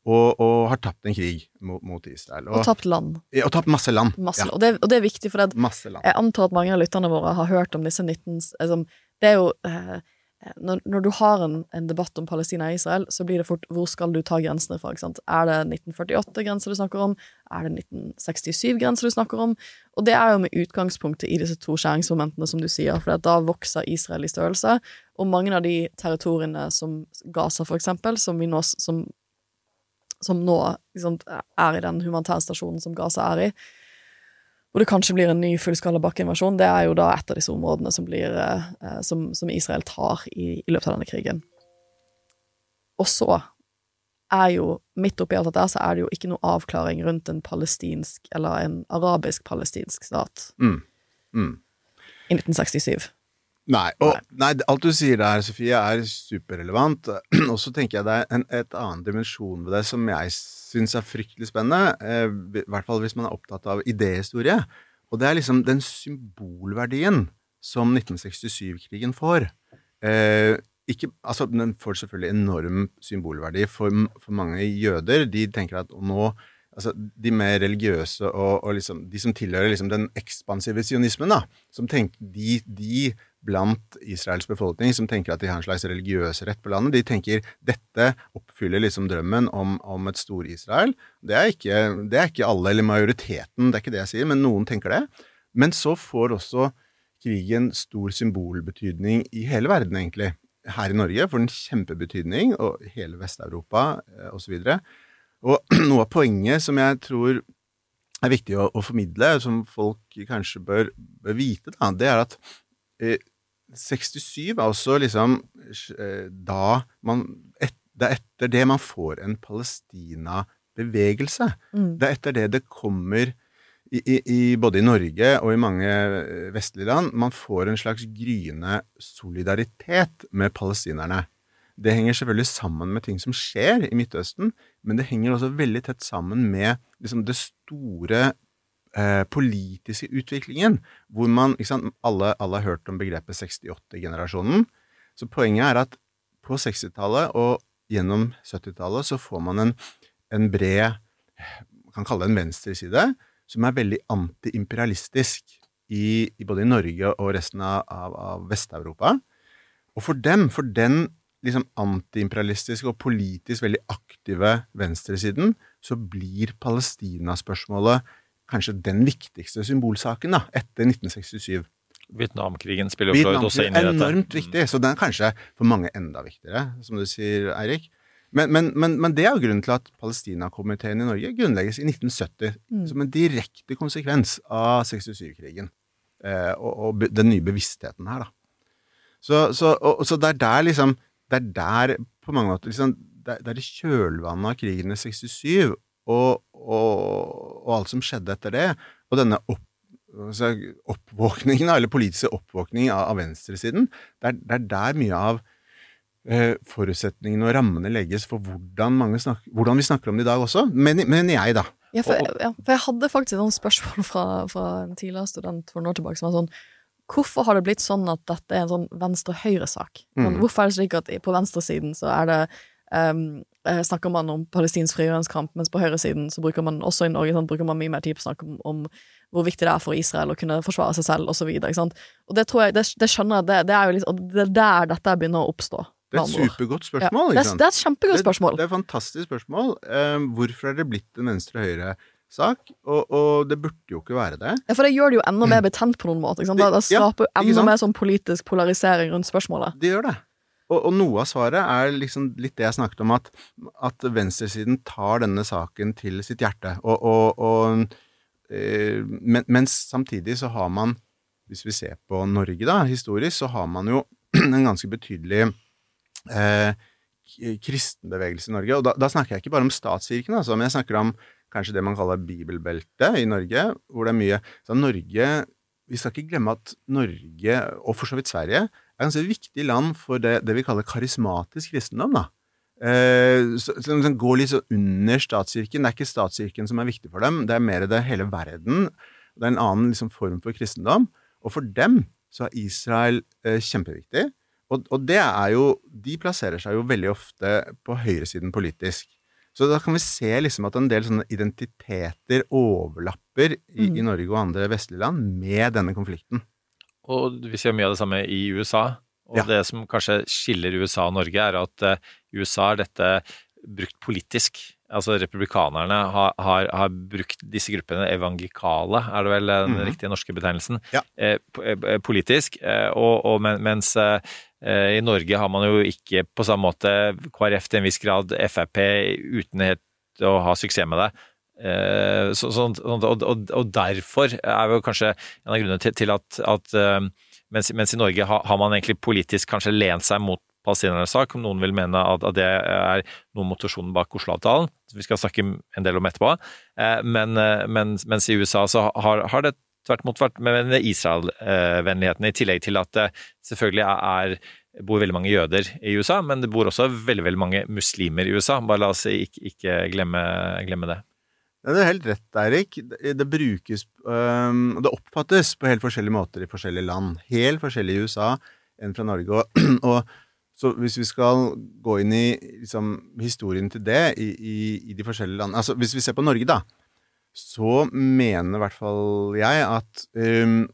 Og, og, har tapt en krig mot, mot Israel. Og, og tapt land. Ja, og tapt masse land. Masse, ja. og, det, og, det, er viktig, for jeg antar at mange av lytterne våre har hørt om disse 19... Altså, det er jo eh, når, når, du har en, en, debatt om Palestina og Israel, så blir det fort hvor skal du ta grensene fra? Er det 1948-grenser du snakker om? Er det 1967-grenser du snakker om? Og det er jo med utgangspunktet i disse to skjæringsmomentene, som du sier, for da vokser Israel i størrelse, og mange av de territoriene som Gaza, for eksempel, som vi nå som, som nå liksom, er i den humanitære stasjonen som Gaza er i, hvor det kanskje blir en ny fullskala bakkeinvasjon, det er jo da et av disse områdene som, blir, eh, som, som Israel tar i, i, løpet av denne krigen. Og så er jo, midt oppi alt dette, så er det jo ikke noe avklaring rundt en palestinsk, eller en arabisk-palestinsk stat mm. Mm. i 1967. Nei, og, nei, alt du sier der, Sofie, er superrelevant. [CLEARS THROAT] Og så tenker jeg det er en et annen dimensjon ved det som jeg syns er fryktelig spennende. Eh, I hvert fall hvis man er opptatt av idéhistorie. Og det er liksom den symbolverdien som 1967-krigen får. Eh, ikke, altså, den får selvfølgelig enorm symbolverdi for, for mange jøder. De tenker at nå altså, de mer religiøse og, og liksom, de som tilhører liksom, den ekspansive sionismen, da, som tenker, de, de blant Israels befolkning som tenker at de har en slags religiøs rett på landet. De tenker dette oppfyller liksom drømmen om, om et Stor-Israel. Det, det er ikke alle, eller majoriteten, det er ikke det jeg sier, men noen tenker det. Men så får også krigen stor symbolbetydning i hele verden, egentlig. Her i Norge får den kjempebetydning, og hele Vest-Europa eh, osv. Og, og [CLEARS THROAT] noe av poenget som jeg tror er viktig å, å formidle, som folk kanskje bør, bør vite, da, det er at eh, 67 er også liksom eh, da man et, Det er etter det man får en Palestina-bevegelse. Mm. Det er etter det det kommer i, i, både i Norge og i mange eh, vestlige land Man får en slags gryende solidaritet med palestinerne. Det henger selvfølgelig sammen med ting som skjer i Midtøsten, men det henger også veldig tett sammen med liksom, det store eh, politiske utviklingen, hvor man sant, alle, alle, har hørt om begrepet 68-generasjonen. Så poenget er at på 60-tallet og gjennom 70-tallet så får man en, en bred Man kan kalle det en venstreside, som er veldig antiimperialistisk i, i, både i Norge og resten av, av, av Vest-Europa. Og for dem, for den liksom antiimperialistiske og politisk veldig aktive venstresiden, så blir Palestina-spørsmålet kanskje den viktigste symbolsaken da, etter 1967. Vietnamkrigen spiller jo også inn i dette. Enormt viktig, så den er kanskje for mange enda viktigere, som du sier, Eirik. Men, men, men, men, det er jo grunnen til at Palestinakomiteen i Norge grunnlegges i 1970 mm. som en direkte konsekvens av 67-krigen eh, og, og, den nye bevisstheten her, da. Så, så, og, så, det er der liksom Det er der på mange måter liksom, det, er i kjølvannet av krigen i 67 og, og, og, alt som skjedde etter det, og denne opp, altså, oppvåkningen, eller politiske oppvåkning av, av venstresiden, det er, det er, der mye av eh, forutsetningene og rammene legges for hvordan, snakker, hvordan, vi snakker om det i dag også, mener men jeg, da. Ja for, ja, for, jeg hadde faktisk noen spørsmål fra, fra en tidligere student for noen år tilbake som var sånn Hvorfor har det blitt sånn at dette er en sånn venstre-høyre-sak? Mm. Hvorfor er det slik at på venstresiden så er det um, snakker man om palestinsk frigjøringskamp, mens på høyresiden så bruker man også i Norge sant, bruker man mye mer tid på å snakke om, om, hvor viktig det er for Israel å kunne forsvare seg selv, osv. Det tror jeg, det, det skjønner jeg, det, det, er jo liksom, det er der dette begynner å oppstå. Det er et supergodt spørsmål. Ja, det, er, det er et kjempegodt spørsmål. Det, er et fantastisk spørsmål. Um, hvorfor er det blitt en venstre-høyre-sak? Og, og, det burde jo ikke være det. Ja, For det gjør det jo enda mer betent på noen måte. Det, det skaper jo enda mer sånn politisk polarisering rundt spørsmålet. Det gjør det. Og, og, noe av svaret er liksom litt det jeg snakket om, at, at venstresiden tar denne saken til sitt hjerte. Og, og, og øh, men, mens samtidig så har man hvis vi ser på Norge, da, historisk, så har man jo [CLEARS THROAT] en ganske betydelig øh, kristenbevegelse i Norge. Og da, da, snakker jeg ikke bare om statskirken, altså, men jeg snakker om kanskje det man kaller bibelbeltet i Norge, hvor det er mye så Norge Vi skal ikke glemme at Norge, og for så vidt Sverige, er ganske viktig land for det, det vi kaller karismatisk kristendom. da. Eh, som, så, går litt så under statskirken. Det er ikke statskirken som er viktig for dem, det er mer det hele verden. Det er en annen liksom, form for kristendom. Og for dem så er Israel eh, kjempeviktig. Og, og, det er jo De plasserer seg jo veldig ofte på høyresiden politisk. Så da kan vi se liksom at en del sånne identiteter overlapper i, mm. i Norge og andre vestlige land med denne konflikten. Og vi ser mye av det samme i USA. Og ja. det som kanskje skiller USA og Norge, er at uh, USA er dette brukt politisk. Altså republikanerne har, har, har, brukt disse gruppene, evangelikale, er det vel den mm. riktige norske betegnelsen, ja. eh, eh politisk. Eh, og, og, mens eh, i Norge har man jo ikke på samme måte KrF til en viss grad, Frp uten helt å ha suksess med det. Eh, så, så, og, og, og, derfor er jo kanskje en av grunnene til, til at, at mens, mens, i Norge har, har man egentlig politisk kanskje lent seg mot palestinernes sak, om noen vil mene at, at det er noe motivasjonen bak Oslo-avtalen, vi skal snakke en del om etterpå. Eh, men, eh, men, mens i USA så har, har det tvert imot vært med Israel-vennligheten, i tillegg til at det selvfølgelig er, bor veldig mange jøder i USA, men det bor også veldig veldig mange muslimer i USA. Bare la oss ikke, ikke glemme, glemme, det. Det er helt rett, Eirik. Det, brukes og det oppfattes på helt forskjellige måter i forskjellige land. Helt forskjellig i USA enn fra Norge. Og, [CLEARS THROAT] og så hvis vi skal gå inn i liksom, historien til det i, i, i, de forskjellige landene Altså hvis vi ser på Norge, da, så mener i hvert fall jeg at um,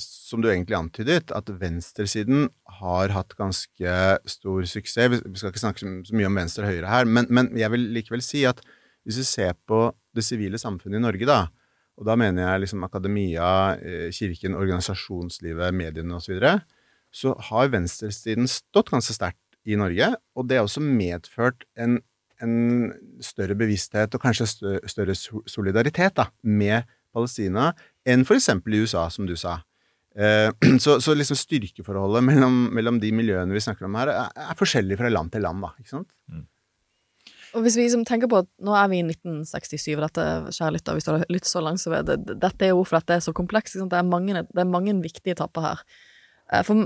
Som du egentlig antydet, at venstresiden har hatt ganske stor suksess. Vi skal ikke snakke så mye om venstre og høyre her, men, men jeg vil likevel si at hvis vi ser på det sivile samfunnet i Norge, da, og da mener jeg liksom akademia, eh, kirken, organisasjonslivet, mediene osv., så, videre, så har venstresiden stått ganske sterkt i Norge, og det har også medført en, en større bevissthet og kanskje større solidaritet da, med Palestina enn f.eks. i USA, som du sa. Eh, [CLEARS THROAT] så, så, liksom styrkeforholdet mellom, mellom, de miljøene vi snakker om her, er, er forskjellig fra land til land, da. Ikke sant? Mm. Og hvis vi liksom tenker på at nå er vi i 1967, dette kjære lytter, hvis du har lyttet så langt, så vet det, dette er jo hvorfor dette er så komplekst. Det er, mange, det er mange viktige etapper her. Eh, for,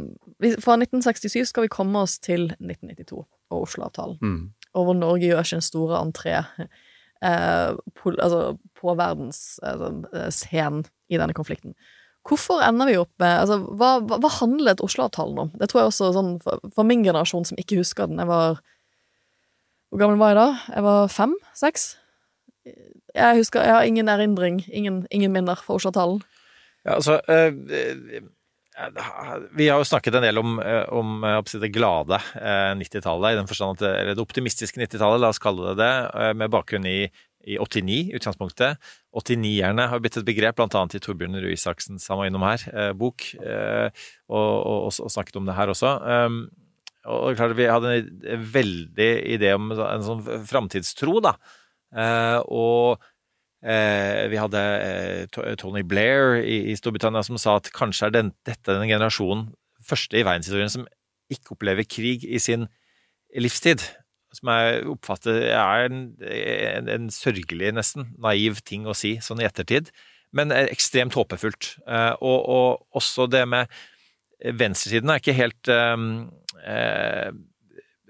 fra 1967 skal vi komme oss til 1992 og Oslo-avtalen, mm. og hvor Norge gjør sin store entré eh, på, altså, på verdensscenen eh, i denne konflikten. Hvorfor ender vi opp med altså, hva, hva handlet Oslo-avtalen om? Det tror jeg også sånn, for, for, min generasjon som ikke husker den Jeg var Hvor gammel var jeg da? Jeg var fem? Seks? Jeg husker, jeg har ingen erindring, ingen, ingen minner fra Oslo-avtalen. Ja, altså øh, vi har jo snakket en del om, eh, om eh, det glade 90-tallet, eh, i den forstand at eller det optimistiske 90-tallet, la oss kalle det det, med bakgrunn i, i 89 utgangspunktet. 89-erne har blitt et begrep, bl.a. i Torbjørn Røe Isaksens han innom her, bok, og, og, og, snakket om det her også. Og klart Vi hadde en veldig idé om en sånn framtidstro, da. Og Eh, vi hadde eh, Tony Blair i, Storbritannia som sa at kanskje er dette den generasjonen første i verdenshistorien som ikke opplever krig i sin livstid. Som jeg oppfatter er en, en, en, sørgelig, nesten naiv ting å si sånn i ettertid, men ekstremt håpefullt. Eh, og, og også det med venstresiden er ikke helt eh, eh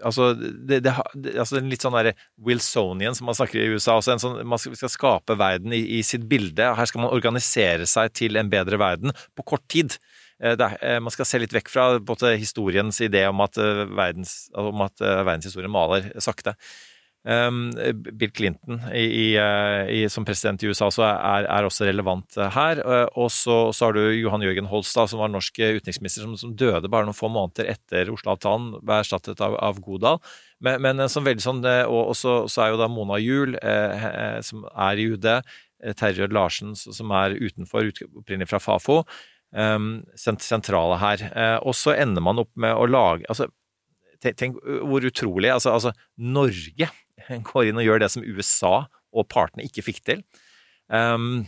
Altså, det, det, altså en litt sånn derre Wilsonian, som man snakker i USA. Altså sånn, man skal, skal, skape verden i, i, sitt bilde. Her skal man organisere seg til en bedre verden på kort tid. Eh, er, eh, man skal se litt vekk fra både historiens idé om at, eh, verdens, om at verdenshistorien maler sakte. Um, Bill Clinton i, i, som president i USA også er, er også relevant her. Og så, så, har du Johan Jørgen Holstad, som var norsk utenriksminister, som, som døde bare noen få måneder etter Oslo-avtalen, ble erstattet av, av Godal. Men, men som veldig sånn, og, og så, så, er jo da Mona Juel, eh, som er i UD, Terje Larsen, som er utenfor, opprinnelig fra Fafo, um, sentrale her. Eh, og så ender man opp med å lage altså, Tenk, tenk hvor utrolig altså, altså Norge [LAUGHS] går inn og gjør det som USA og partene ikke fikk til. Um,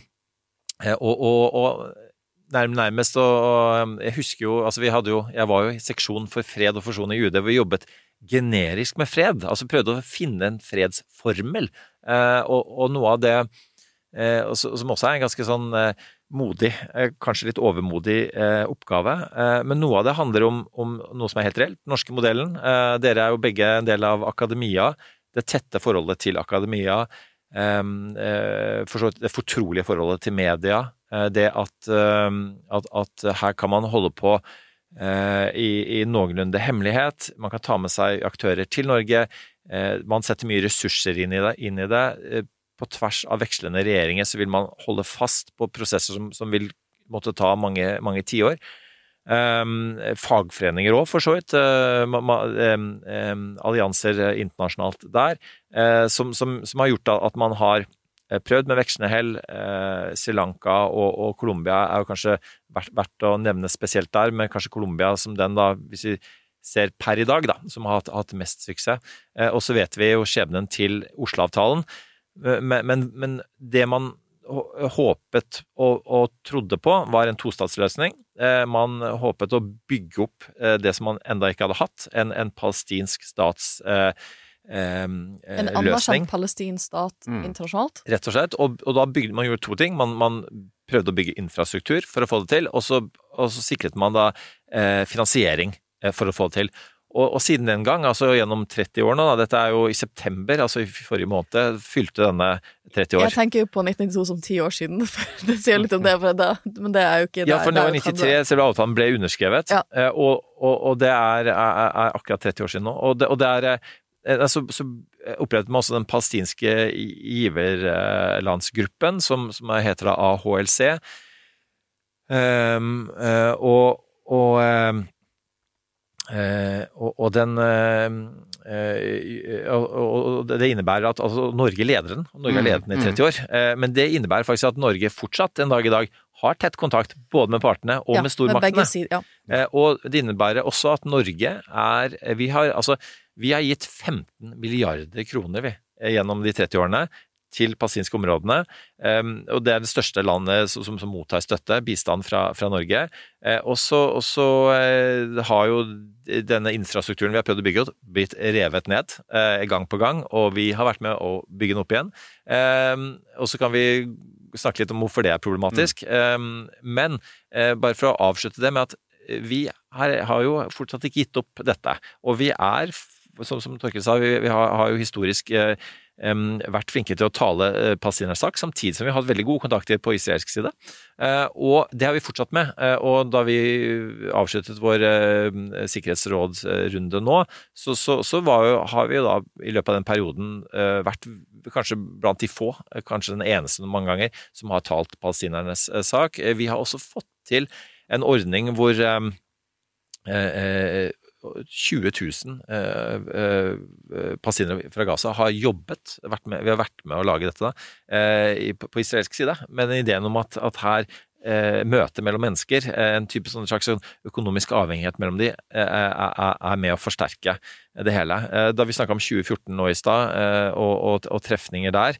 og, og, og, nærmest og, jeg husker jo Altså, vi hadde jo Jeg var jo i seksjon for fred og forsoning i UD, hvor vi jobbet generisk med fred. Altså prøvde å finne en fredsformel. Uh, og, noe av det uh, som også er en ganske sånn uh, modig, kanskje litt overmodig oppgave. Men noe av det handler om, om, noe som er helt reelt. Den norske modellen. dere er jo begge en del av akademia. Det tette forholdet til akademia. For det fortrolige forholdet til media. det at, at, at her kan man holde på Eh, i, i, noenlunde hemmelighet. Man kan ta med seg aktører til Norge. Eh, man setter mye ressurser inn i det. Inn i det. Eh, på tvers av vekslende regjeringer så vil man holde fast på prosesser som, som vil måtte ta mange, mange tiår. Um, fagforeninger òg, for så vidt. Uh, um, um, allianser internasjonalt der, uh, som, som, som, har gjort at man har Eh, prøvd med vekslende hell. Eh, Sri Lanka og, og Colombia er jo kanskje verdt, verdt, å nevne spesielt der, men kanskje Colombia som den, da, hvis vi ser per i dag, da, som har hatt, hatt mest suksess. Eh, og så vet vi jo skjebnen til Oslo-avtalen. Eh, men, men, men, det man håpet og, og, trodde på, var en tostatsløsning. Eh, man håpet å bygge opp eh, det som man enda ikke hadde hatt, en, en palestinsk stats eh, en eh, anerkjent palestinsk stat mm. internasjonalt? Rett og slett. Og, og da bygde man gjorde to ting. Man, man, prøvde å bygge infrastruktur for å få det til, og så, og så sikret man da eh, finansiering eh, for å få det til. Og, og, siden den gang, altså gjennom 30 år nå, da, dette er jo i september, altså i forrige måned, fylte denne 30 år. Jeg tenker jo på 1992 som ti år siden, [LAUGHS] det sier litt om det, det, men det er jo ikke det. Ja, for det var 93 selve avtalen ble underskrevet, ja. og, og, og, det er, er, er, akkurat 30 år siden nå. Og det, og det er Eh, så, så opprettet man også den palestinske giverlandsgruppen, som, som heter AHLC. Um, uh, og, og, uh, og, og, den uh, og det innebærer at altså, Norge leder den, Norge er ledende i 30 mm. år. Men det innebærer faktisk at Norge fortsatt en dag i dag har tett kontakt både med partene og ja, med stormaktene. Med ja. Og det innebærer også at Norge er Vi har altså vi har gitt 15 milliarder kroner vi, eh, gjennom de 30 årene til palestinske områdene. Og det er det største landet som, som, som mottar støtte, bistand fra, fra Norge. Uh, og så uh, har jo denne infrastrukturen vi har prøvd å bygge ut, blitt revet ned uh, gang på gang, og vi har vært med å bygge den opp igjen. Og så kan vi snakke litt om hvorfor det er problematisk. Mm. Men bare for å avslutte det med at vi har, har jo fortsatt ikke gitt opp dette. Og vi er som, som Torkel sa, vi, vi har, har, jo historisk eh, vært flinke til å tale uh, palestinernes sak, samtidig som vi har hatt veldig gode kontakter på israelsk side. Uh, og det har vi fortsatt med. Uh, og da vi avsluttet vår sikkerhetsrådsrunde nå, så, så, så jo, har vi jo da i løpet av den perioden vært kanskje blant de få, kanskje den eneste mange ganger, som har talt palestinernes sak. Vi har også fått til en ordning hvor 20 000 eh, eh, palestinere fra Gaza har jobbet, med, vi har vært med å lage dette da, eh, på, på, israelsk side. Men ideen om at, at her eh, møte mellom mennesker, eh, en type sånn slags sånn økonomisk avhengighet mellom de, eh, er, med å forsterke det hele. da vi snakka om 2014 nå i stad, og, og, og, trefninger der,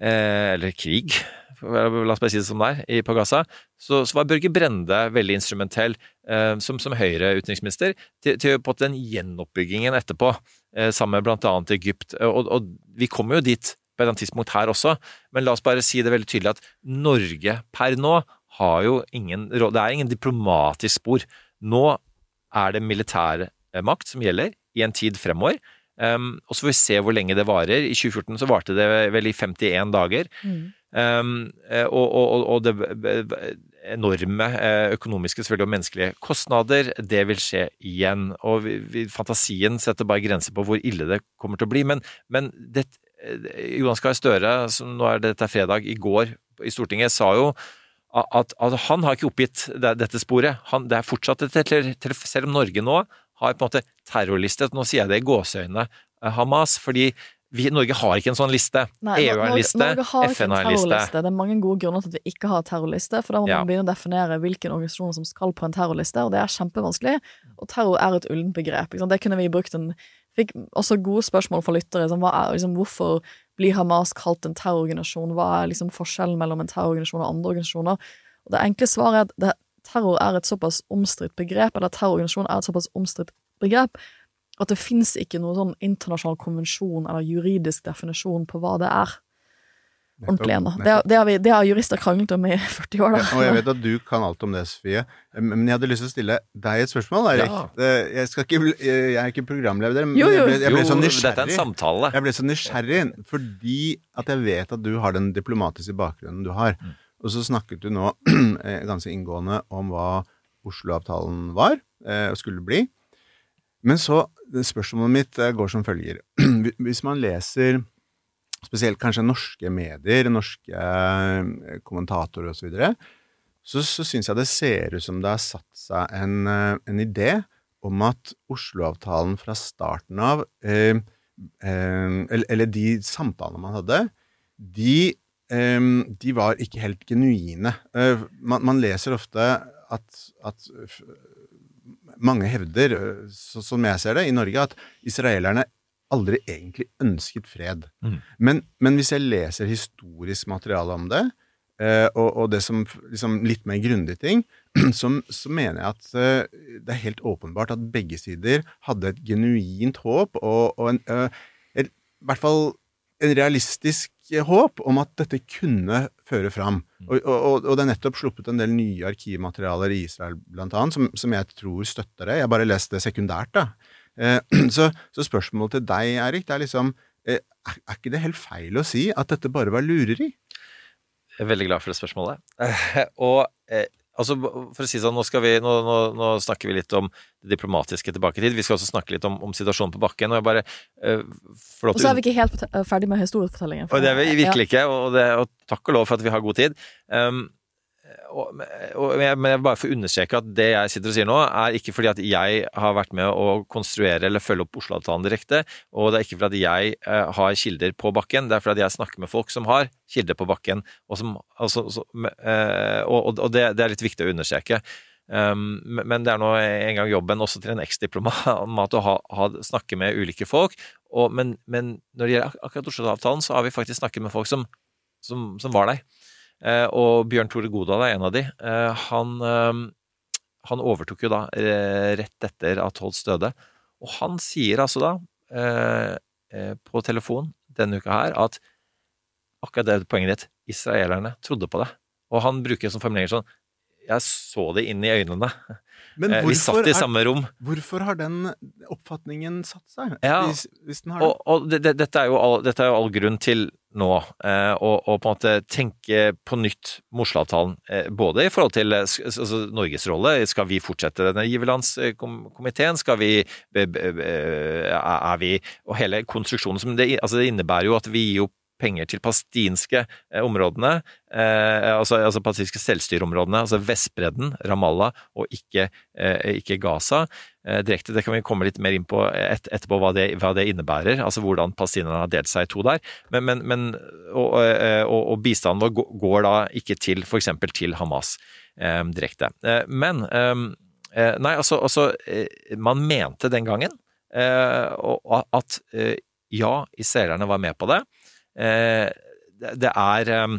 eller krig la oss bare si det som det er, på Gaza, så, så var Børge Brende veldig instrumentell eh, som, som Høyre-utenriksminister til, til, på den gjenoppbyggingen etterpå, eh, sammen med blant annet Egypt. Og, og vi kommer jo dit på et eller annet tidspunkt her også, men la oss bare si det veldig tydelig at Norge per nå har jo ingen Det er ingen diplomatisk spor. Nå er det militær makt som gjelder i en tid fremover. Um, og så får vi se hvor lenge det varer. I 2014 så varte det vel i 51 dager. Mm. Um, og, og, og, det enorme eh, økonomiske selvfølgelig og menneskelige kostnader, det vil skje igjen. Og vi, vi, fantasien setter bare grenser på hvor ille det kommer til å bli. Men, men det, eh, Jonas Gahr Støre, som nå er dette fredag, i går i Stortinget, sa jo at, at han har ikke oppgitt det, dette sporet. Han, det er fortsatt et, Selv om Norge nå har på en måte terrorlistet, nå sier jeg det i gåseøynene, Hamas, fordi vi, Norge har ikke en sånn liste. Nei, EU har en liste, FN har en liste. Det er mange gode grunner til at vi ikke har terrorliste, for da må ja. man begynne å definere hvilken organisasjon som skal på en terrorliste, og det er kjempevanskelig. Og terror er et ullent begrep. Det kunne vi brukt en Fikk også gode spørsmål fra lyttere. Som, er, liksom, hvorfor blir Hamas kalt en terrororganisasjon? Hva er liksom forskjellen mellom en terrororganisasjon og andre organisasjoner? Og det enkle svaret er at det, terror er et såpass omstridt begrep, eller terrororganisasjon er et såpass omstridt begrep, at det fins ikke noen sånn internasjonal konvensjon eller juridisk definisjon på hva det er. Ordentlig ennå. Det, har- det, det har jurister kranglet om i [LAUGHS] 40 år, da. Og jeg vet at du kan alt om det, Sofie. Men jeg hadde lyst til å stille deg et spørsmål, Erik. Ja. Jeg, skal ikke, jeg er ikke programleder, men Jo, jo. jeg ble, jeg ble Jo, nysgjerrig. dette er en samtale. Jeg ble så nysgjerrig fordi at jeg vet at du har den diplomatiske bakgrunnen du har. Mm. Og så snakket du nå [CLEARS THROAT] eh, ganske inngående om hva Oslo-avtalen var eh, og skulle bli. Men så Spørsmålet mitt eh, går som følger. [CLEARS THROAT] Hvis man leser spesielt kanskje norske medier, norske eh, kommentatorer osv., så, videre, så, så syns jeg det ser ut som det har satt seg en, eh, en idé om at Oslo-avtalen fra starten av, eh, eh, eller, eller de samtalene man hadde, de, eh, de var ikke helt genuine. Eh, man, man leser ofte at, at mange hevder, eh, så, som jeg ser det, i Norge, at israelerne aldri egentlig ønsket fred. Mm. Men, men hvis jeg leser historisk materiale om det, eh, og, og det som liksom litt mer grundige ting, [CLEARS THROAT] så, så mener jeg at det er helt åpenbart at begge sider hadde et genuint håp, og, og en, et, i hvert fall en realistisk håp om at dette kunne føre fram. Og, og, og det er nettopp sluppet en del nye arkivmaterialer i Israel, blant annet, som, som jeg tror støtter det. Jeg bare leste det sekundært, da. Eh, [CLEARS THROAT] så, så spørsmålet til deg, Erik, det er liksom eh, er, er ikke det helt feil å si at dette bare var lureri? Jeg er veldig glad for det spørsmålet. [LAUGHS] og eh, altså, for å si sånn, nå, skal vi, nå, nå, nå snakker vi litt om det diplomatiske tilbake i tid. Vi skal også snakke litt om, om situasjonen på bakken. Og jeg bare øh, Og så er vi ikke helt ferdig med historiefortellingen. Og det er vi virkelig Ja. ikke, og, det, og takk og lov for at vi har god tid. Um, og, og, men jeg- jeg bare får understreke at det jeg sitter og sier nå, er ikke fordi at jeg har vært med å konstruere eller følge opp Oslo-avtalen direkte, og det er ikke fordi at jeg eh, har kilder på bakken, det er fordi at jeg snakker med folk som har kilder på bakken, og, som, altså, så, eh, og, det, det er litt viktig å understreke. Um, men det er nå en gang jobben også til en eksdiplomat å ha, ha, snakke med ulike folk. Og, men, men når det gjelder akkurat Oslo-avtalen, så har vi faktisk snakket med folk som, som, som var der. Eh, og Bjørn Tore Godal er en av de. Eh, han, eh, han overtok jo da rett etter at Holst døde. Og han sier altså da, på telefon denne uka her, at akkurat det poenget ditt, israelerne trodde på det. Og han bruker som formulering sånn Jeg så det inn i øynene. Men Eh, vi satt i er- samme rom. Hvorfor har den oppfatningen satt seg? Ja, hvis, hvis den har og, og det, det, dette, er jo all, dette er jo all grunn til nå eh, å å på en måte tenke på nytt Mosleavtalen. Eh, både i forhold til eh, altså, Norges rolle. Skal vi fortsette denne giverlandskomiteen? Skal vi Er vi Og hele konstruksjonen som det, altså det innebærer jo at vi gir jo penger til palestinske eh, områdene, eh, altså, altså palestinske selvstyreområdene, altså Vestbredden, Ramallah, og ikke, eh, ikke Gaza. Direkte, Det kan vi komme litt mer inn på et, etterpå, hva det, hva det innebærer, altså hvordan palestinerne har delt seg i to der. Men, men, men og, og, og bistanden vår går- da ikke til f.eks. til Hamas eh, direkte. Men eh, Nei, altså, altså Man mente den gangen eh, at ja, israelerne var med på det. Eh, det, er eh,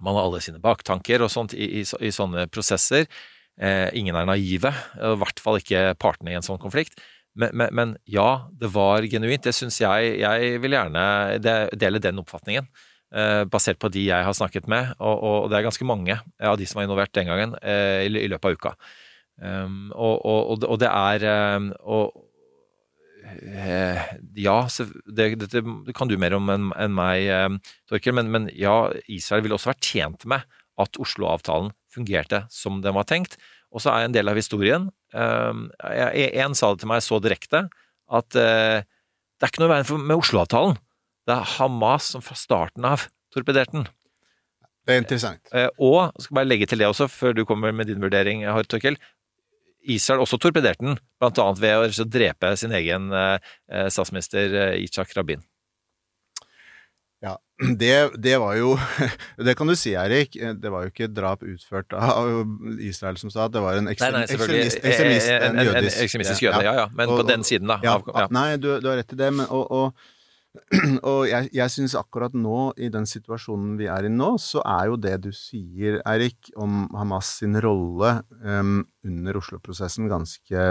Man har alle sine baktanker og sånt i, i, i sånne prosesser. Eh, ingen er naive, i hvert fall ikke partene i en sånn konflikt. Men, men, men ja, det var genuint. Det syns jeg Jeg vil gjerne dele den oppfatningen. eh, basert på de jeg har snakket med, og, og det er ganske mange av de som var involvert den gangen, i, løpet av uka. Um, og, og, og det- er um, og, Ja, så det, dette det kan du mer om enn en meg, eh, Torkel, men, men ja, Israel ville også vært tjent med at Oslo-avtalen fungerte som den var tenkt. Og så er en del av historien um, En sa det til meg så direkte at eh, det er ikke noe i veien med Oslo-avtalen. Det er Hamas som fra starten av torpederte den. Det er interessant. Eh, og jeg skal bare legge til det også, før du kommer med din vurdering, Torkel. Israel også torpederte den, blant annet ved å og drepe sin egen eh, eh, statsminister Itzhak Rabin. Ja, [CLEARS THROAT] det, det var jo [LAUGHS] Det kan du si, Erik. Det var jo ikke drap utført av Israel som stat, det var en ekstremist, ekstremist, En- en- en en ekstremistisk jøde, ja, ja, men på den siden, da, Ja, av- ja. Nei, du, du har rett i det, men og, og [CLEARS THROAT] Og jeg, jeg syns akkurat nå, i den situasjonen vi er i nå, så er jo det du sier, Eirik, om Hamas sin rolle um, under Oslo-prosessen ganske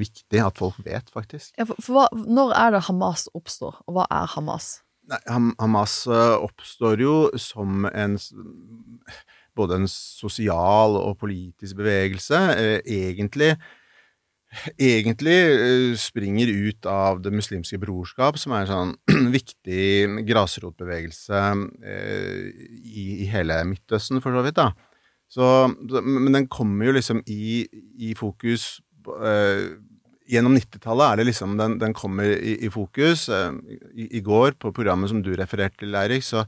viktig at folk vet, faktisk. Ja, for, for hva, når er det Hamas oppstår, og hva er Hamas? Nei, Ham- Hamas eh, oppstår jo som en både en sosial og politisk bevegelse. Eh, egentlig egentlig eh, springer ut av Det muslimske brorskap, som er en sånn [CLEARS THROAT] viktig grasrotbevegelse eh, i, i hele Midtøsten, for så vidt. da. Så, men den kommer jo liksom i, i fokus eh, Gjennom 90-tallet er det liksom den, den kommer i, i fokus. I, I går, på programmet som du refererte til, Eirik, så,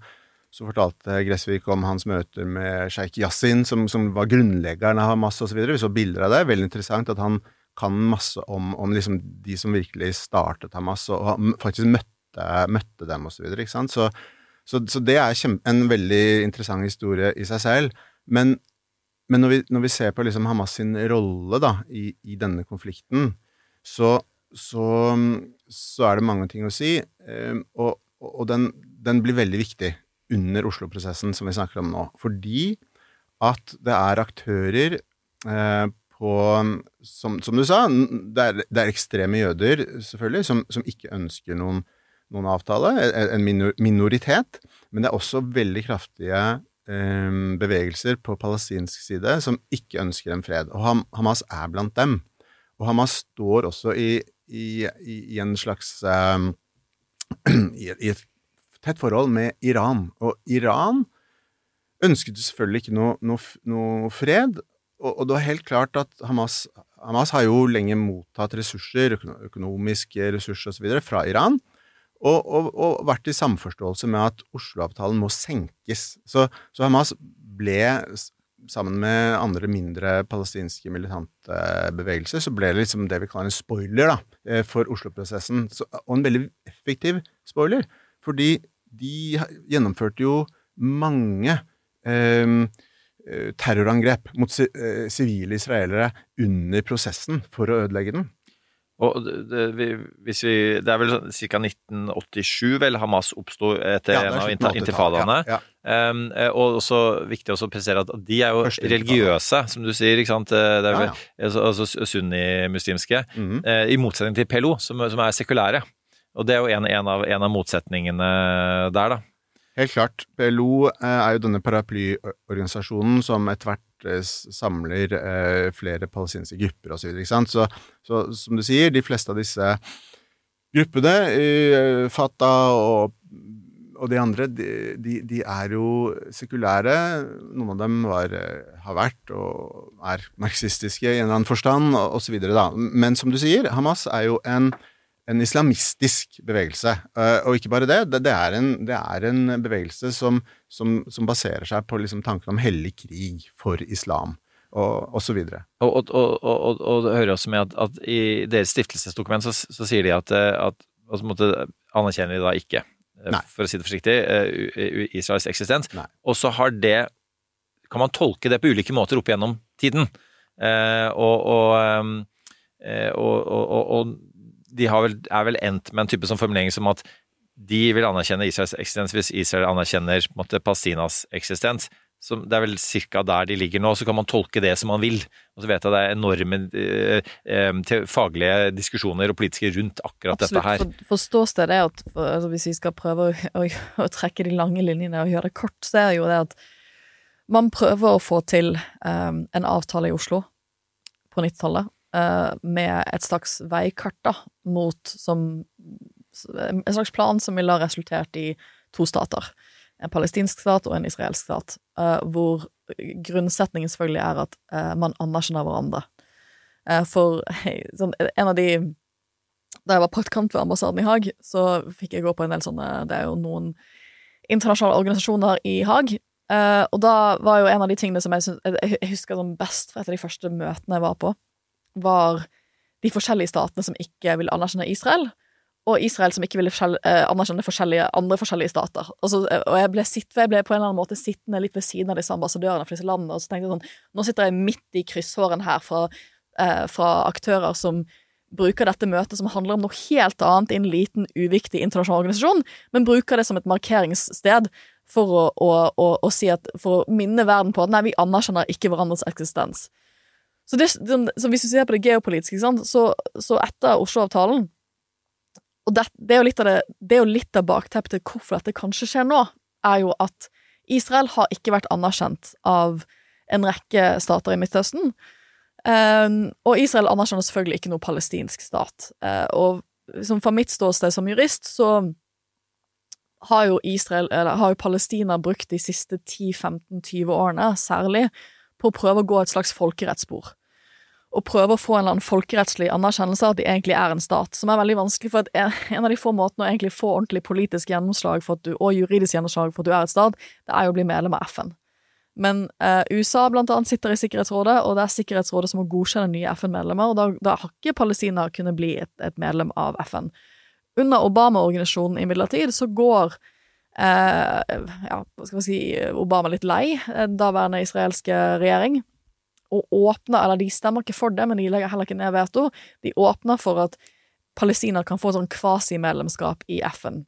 så fortalte Gressvik om hans møter med sjeik Yasin, som, som var grunnleggeren av Hamas osv. Vi så bilder av det. Veldig interessant at han kan masse om, om liksom de som virkelig startet Hamas, og faktisk møtte, møtte dem osv. Så, så, så, så det er kjempe, en veldig interessant historie i seg selv. Men, men når, vi, når vi ser på liksom Hamas sin rolle da, i, i denne konflikten, så, er det mange ting å si. eh, Og, og den, den blir veldig viktig under Oslo-prosessen som vi snakker om nå. Fordi at det er aktører eh, på som, som du sa, det er, det er ekstreme jøder, selvfølgelig, som, som ikke ønsker noen, noen avtale. En minor, minoritet. Men det er også veldig kraftige eh, bevegelser på palestinsk side som ikke ønsker en fred. Og Ham, Hamas er blant dem. Og Hamas står også i, i, i, i en slags [CLEARS THROAT] eh, i et tett forhold med Iran. Og Iran ønsket selvfølgelig ikke noe, noe, noe fred. Og, og det var helt klart at Hamas, Hamas har jo lenge mottatt ressurser, økonomiske ressurser osv. fra Iran. Og, og, og vært i samforståelse med at Oslo-avtalen må senkes. Så, så Hamas ble, sammen med andre mindre palestinske militante bevegelser, så ble det liksom det vi kaller en spoiler da, eh, for Oslo-prosessen. Og en veldig effektiv spoiler. Fordi de gjennomførte jo mange eh, eh, terrorangrep mot eh, sivile israelere under prosessen for å ødelegge den. Og det, vi, hvis vi, det er vel sånn ca. 1987 vel Hamas oppsto etter Ja, en av slutten inta- av 80-tallet, intifadaene. ja, Um, eh, og også viktig også å presisere at de er jo Første religiøse, som du sier. ikke sant? Eh, Det er Ja, vel, altså, altså sunni-muslimske. -hmm. uh, I motsetning til PLO, som, som er sekulære. Og det er jo en, en, av, en av motsetningene der, da. Helt klart. PLO eh, er jo denne paraplyorganisasjonen som etter hvert eh, samler eh, flere palestinske grupper osv. Så, videre, så, så som du sier, de fleste av disse gruppene, Fatah og, og de andre, de, de, de er jo sekulære. Noen av dem var, har vært og er marxistiske i en eller annen forstand, osv. Men som du sier, Hamas er jo en en islamistisk bevegelse. Eh, og ikke bare det, det, er, en, det er en bevegelse som, som, som baserer seg på liksom tanken om hellig krig for islam, og, og så videre. Og, og, og, og, og det hører også med at, at i deres stiftelsesdokument så, så sier de at, eh, at altså, på en anerkjenner de da ikke, eh, Nei. for å si det forsiktig, Israels eksistens. Nei. Og så har det Kan man tolke det på ulike måter opp gjennom tiden. Eh, og, og, ehm, eh, og, og, og, og de har vel, er vel endt med en type sånn formulering som at de vil anerkjenne Israels eksistens hvis Israel anerkjenner måte, Palestinas eksistens. Så det er vel cirka der de ligger nå, så kan man tolke det som man vil. Og så vet jeg det er enorme eh, eh, faglige diskusjoner og politiske rundt akkurat dette her. For, for ståstedet er at for, altså, hvis vi skal prøve å, å, å trekke de lange linjene og gjøre det kort, så er jo det at man prøver å få til um, en avtale i Oslo på 90-tallet eh, med et slags veikart da, mot som En slags plan som ville ha resultert i to stater. En palestinsk stat og en israelsk stat, eh, hvor grunnsetningen selvfølgelig er at eh, man anerkjenner hverandre. Eh, for sånn, en av de Da jeg var praktikant ved ambassaden i Haag, så fikk jeg gå på en del sånne Det er jo noen internasjonale organisasjoner i Haag. Eh, og da var jo en av de tingene som jeg, synes, jeg husker best fra et av de første møtene jeg var på, var de forskjellige statene som ikke ville anerkjenne Israel, og Israel som ikke ville forskjell- eh, anerkjenne forskjellige, andre forskjellige stater. Og, så, eh, og jeg ble, sitt, jeg ble på en eller annen måte sittende litt ved siden av disse ambassadørene for disse landene, og så tenkte jeg sånn Nå sitter jeg midt i krysshåren her fra, eh, fra aktører som bruker dette møtet som handler om noe helt annet i en liten, uviktig internasjonal organisasjon, men bruker det som et markeringssted for å, å, å, å si at, for å minne verden på at nei, vi anerkjenner ikke hverandres eksistens. Så, det, så hvis du ser på det geopolitiske, så, så etter Oslo-avtalen Og det, det, er jo litt av av bakteppet til hvorfor dette kanskje skjer nå, er jo at Israel har ikke vært anerkjent av en rekke stater i Midtøsten. Um, og Israel anerkjenner selvfølgelig ikke noe palestinsk stat. Uh, og liksom fra mitt ståsted som jurist, så har jo Israel, eller har jo Palestina brukt de siste 10-15-20 årene særlig på å prøve å gå et slags folkerettsspor. Og prøve å få en eller annen folkerettslig anerkjennelse av at de egentlig er en stat, som er veldig vanskelig, for en av de få måtene å egentlig få ordentlig politisk gjennomslag du, og juridisk gjennomslag for at du er et stat, det er jo å bli medlem av FN. Men eh, USA blant annet sitter i Sikkerhetsrådet, og det er Sikkerhetsrådet som må godkjenne nye FN-medlemmer, og da, da, har ikke Palestina kunnet bli et, et medlem av FN. Under Obama-organisasjonen imidlertid så går ja, hva skal vi si, Obama litt lei, eh, daværende israelske regjering, og åpner, eller de stemmer ikke for det, men de legger heller ikke ned veto, de åpner for at Palestina kan få sånn kvasimedlemskap i FN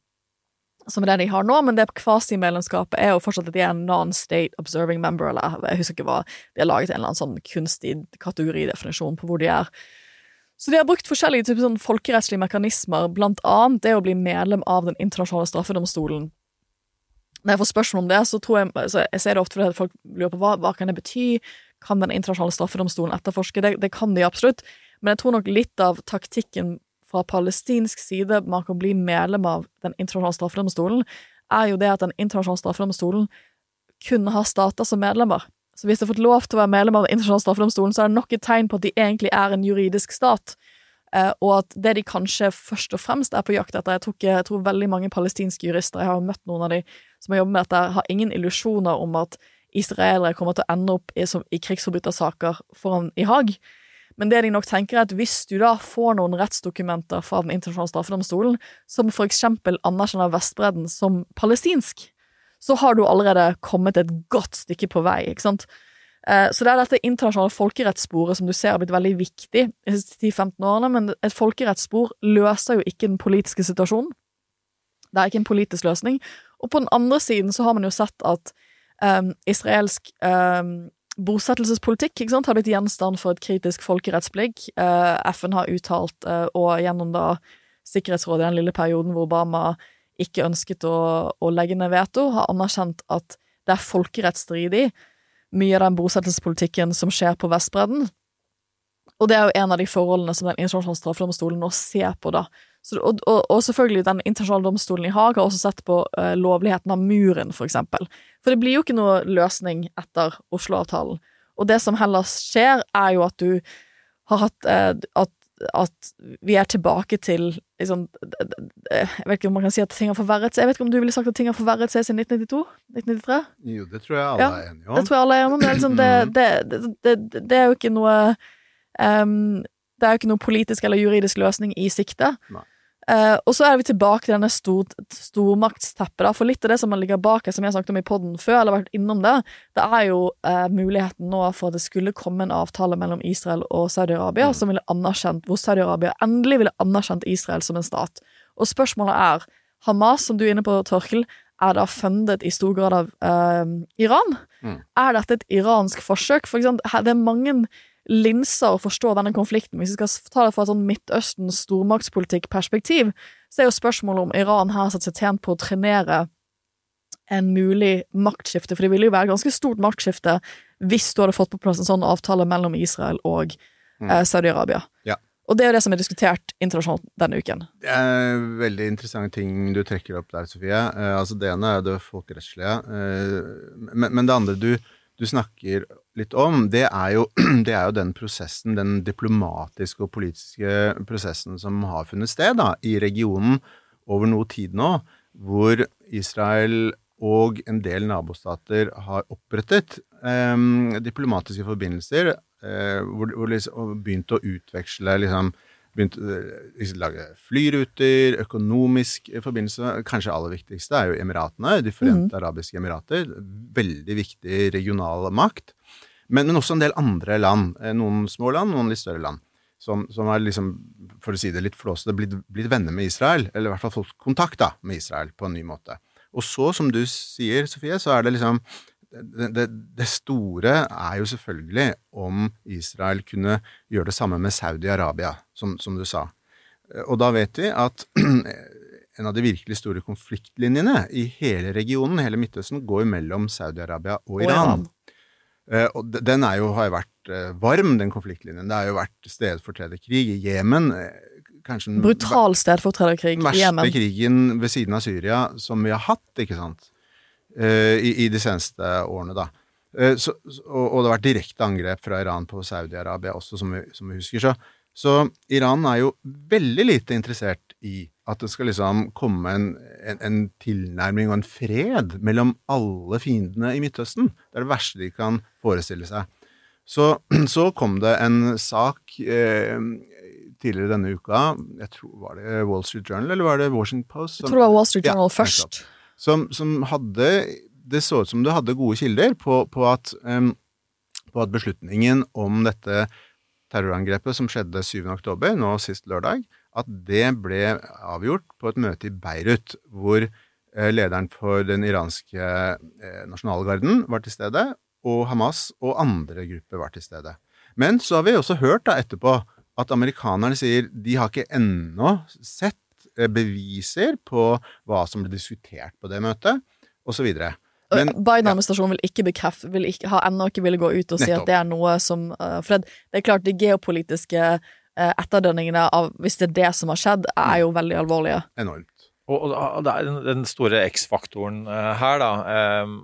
som er det de har nå, men det kvasimedlemskapet er jo fortsatt at de er en non-state observing member, eller jeg husker ikke hva De har laget en eller annen sånn kunstig kategoridefinisjon på hvor de er. Så de har brukt forskjellige typer sånn folkerettslige mekanismer, blant annet det å bli medlem av Den internasjonale straffedomstolen. Når jeg får spørsmål om det, så, jeg, så jeg ser det ofte fordi folk lurer på hva, hva kan det bety. Kan Den internasjonale straffedomstolen etterforske? Det, det kan de absolutt, men jeg tror nok litt av taktikken fra palestinsk side man kan bli medlem av Den internasjonale straffedomstolen, er jo det at Den internasjonale straffedomstolen kunne ha stater som medlemmer. Så hvis de har fått lov til å være medlem av Den internasjonale straffedomstolen, så er det nok et tegn på at de egentlig er en juridisk stat. Eh, og at det de kanskje først og fremst er på jakt etter Jeg tror, ikke, jeg tror veldig mange palestinske jurister, jeg har møtt noen av de som har jobbet med dette, har ingen illusjoner om at israelere kommer til å ende opp i, som, i krigsforbrytersaker foran i Haag. Men det de nok tenker er at hvis du da får noen rettsdokumenter fra Den internasjonale straffedomstolen, som for eksempel anerkjenner Vestbredden som palestinsk, så har du allerede kommet et godt stykke på vei, ikke sant? Eh, så det er dette internasjonale folkerettssporet som du ser har blitt veldig viktig de siste 10-15 årene, men et folkerettsspor løser jo ikke den politiske situasjonen. Det er ikke en politisk løsning. Og på den andre siden så har man jo sett at um, israelsk um, bosettelsespolitikk ikke sant, har blitt gjenstand for et kritisk folkerettsblikk. Uh, FN har uttalt, uh, og gjennom da Sikkerhetsrådet i den lille perioden hvor Obama ikke ønsket å, å legge ned veto, har anerkjent at det er folkerettsstridig, mye av den bosettelsespolitikken som skjer på Vestbredden. Og det er jo en av de forholdene som Den internasjonale straffedomstolen nå ser på, da. Så, og, og, og, selvfølgelig, Den internasjonale domstolen i Haag har også sett på uh, lovligheten av muren, for eksempel. For det blir jo ikke noe løsning etter Oslo-avtalen. Og det som heller skjer, er jo at du har hatt uh, at, at, vi er tilbake til liksom Jeg vet ikke om man kan si at ting har forverret seg. Jeg vet ikke om du ville sagt at ting har forverret seg siden 1992? 1993? Jo, det tror jeg alle ja, er enige om. Det tror jeg alle er enige om. Det liksom, det, det, det er jo ikke noe um, det er jo ikke noe politisk eller juridisk løsning i sikte. Uh, og så er vi tilbake til denne stor, stormaktsteppet. For litt av det som ligger bak her, som jeg snakket om i poden før, eller vært innom det, det er jo uh, muligheten nå for at det skulle komme en avtale mellom Israel og Saudi-Arabia, mm. som ville anerkjent, hvor Saudi-Arabia endelig ville anerkjent Israel som en stat. Og spørsmålet er, Hamas, som du er inne på, Torkel, er da fundet i stor grad av uh, Iran? Mm. Er dette et iransk forsøk? For eksempel, det er mange linser å forstå denne konflikten. Hvis vi skal ta det fra et sånn Midtøsten stormaktspolitikk-perspektiv, så er jo spørsmålet om Iran her satt seg tjent på å trenere en mulig maktskifte, for det ville jo være et ganske stort maktskifte hvis du hadde fått på plass en sånn avtale mellom Israel og mm. eh, Saudi-Arabia. Ja. Og det er jo det som er diskutert internasjonalt denne uken. Det er veldig interessante ting du trekker opp der, Sofie. Eh, altså Det ene er det folkerettslige. Eh, men, men, det andre du, du snakker litt om, det er, jo, [CLEARS THROAT] det er, jo, den prosessen, den diplomatiske og politiske prosessen som har funnet sted da, i regionen over noe tid nå, hvor Israel og en del nabostater har opprettet eh, diplomatiske forbindelser eh, hvor, hvor liksom, begynt å utveksle liksom, begynt å liksom, lage flyruter, økonomisk forbindelse. Kanskje aller viktigste er jo Emiratene, De forente mm. arabiske emirater. Veldig viktig regional makt. Men, men, også en del andre land. Eh, noen små land, noen litt større land. som, som er liksom, for å si det litt flåsete, blitt, blitt venner med Israel, eller i hvert fall fått kontakt da, med Israel på en ny måte. Og så, som du sier, Sofie, så er det liksom det, det, det, store er jo selvfølgelig om Israel kunne gjøre det samme med Saudi-Arabia, som, som, du sa. Og da vet vi at [CLEARS THROAT] en av de virkelig store konfliktlinjene i hele regionen, hele Midtøsten, går mellom Saudi-Arabia og Iran. Uh, og den jo, har jo vært uh, varm, den konfliktlinjen. Det har jo vært stedfortrederkrig i Jemen. Kanskje den Brutal stedfortrederkrig i Jemen. verste krigen ved siden av Syria som vi har hatt, ikke sant? I, i, de seneste årene, da. Så, og, og, det har vært direkte angrep fra Iran på Saudi-Arabia også, som vi, som vi husker. Så, så Iran er jo veldig lite interessert i at det skal liksom komme en, en, en, tilnærming og en fred mellom alle fiendene i Midtøsten. Det er det verste de kan forestille seg. Så, [CLEARS THROAT] så kom det en sak eh, tidligere denne uka, jeg tror var det Wall Street Journal eller var det Washington Post? Som, jeg tror det var Wall Street Journal ja, først. Som, som, hadde Det så ut som det hadde gode kilder på, på, at, eh, på at beslutningen om dette terrorangrepet som skjedde 7.10, nå sist lørdag, at det ble avgjort på et møte i Beirut, hvor eh, lederen for den iranske eh, nasjonalgarden var til stede, og Hamas og andre grupper var til stede. Men så har vi også hørt da etterpå at amerikanerne sier de har ikke ennå sett eh, beviser på hva som ble diskutert på det møtet, osv. Biden-administrasjonen vil ikke bekrefte, vil ikke, har ennå ikke ville gå ut og si Nettopp. at det er noe som For det, det er klart, de geopolitiske uh, etterdønningene av hvis det er det som har skjedd, er jo veldig alvorlige. Enormt. Og, og det er den store X-faktoren uh, her, da, um,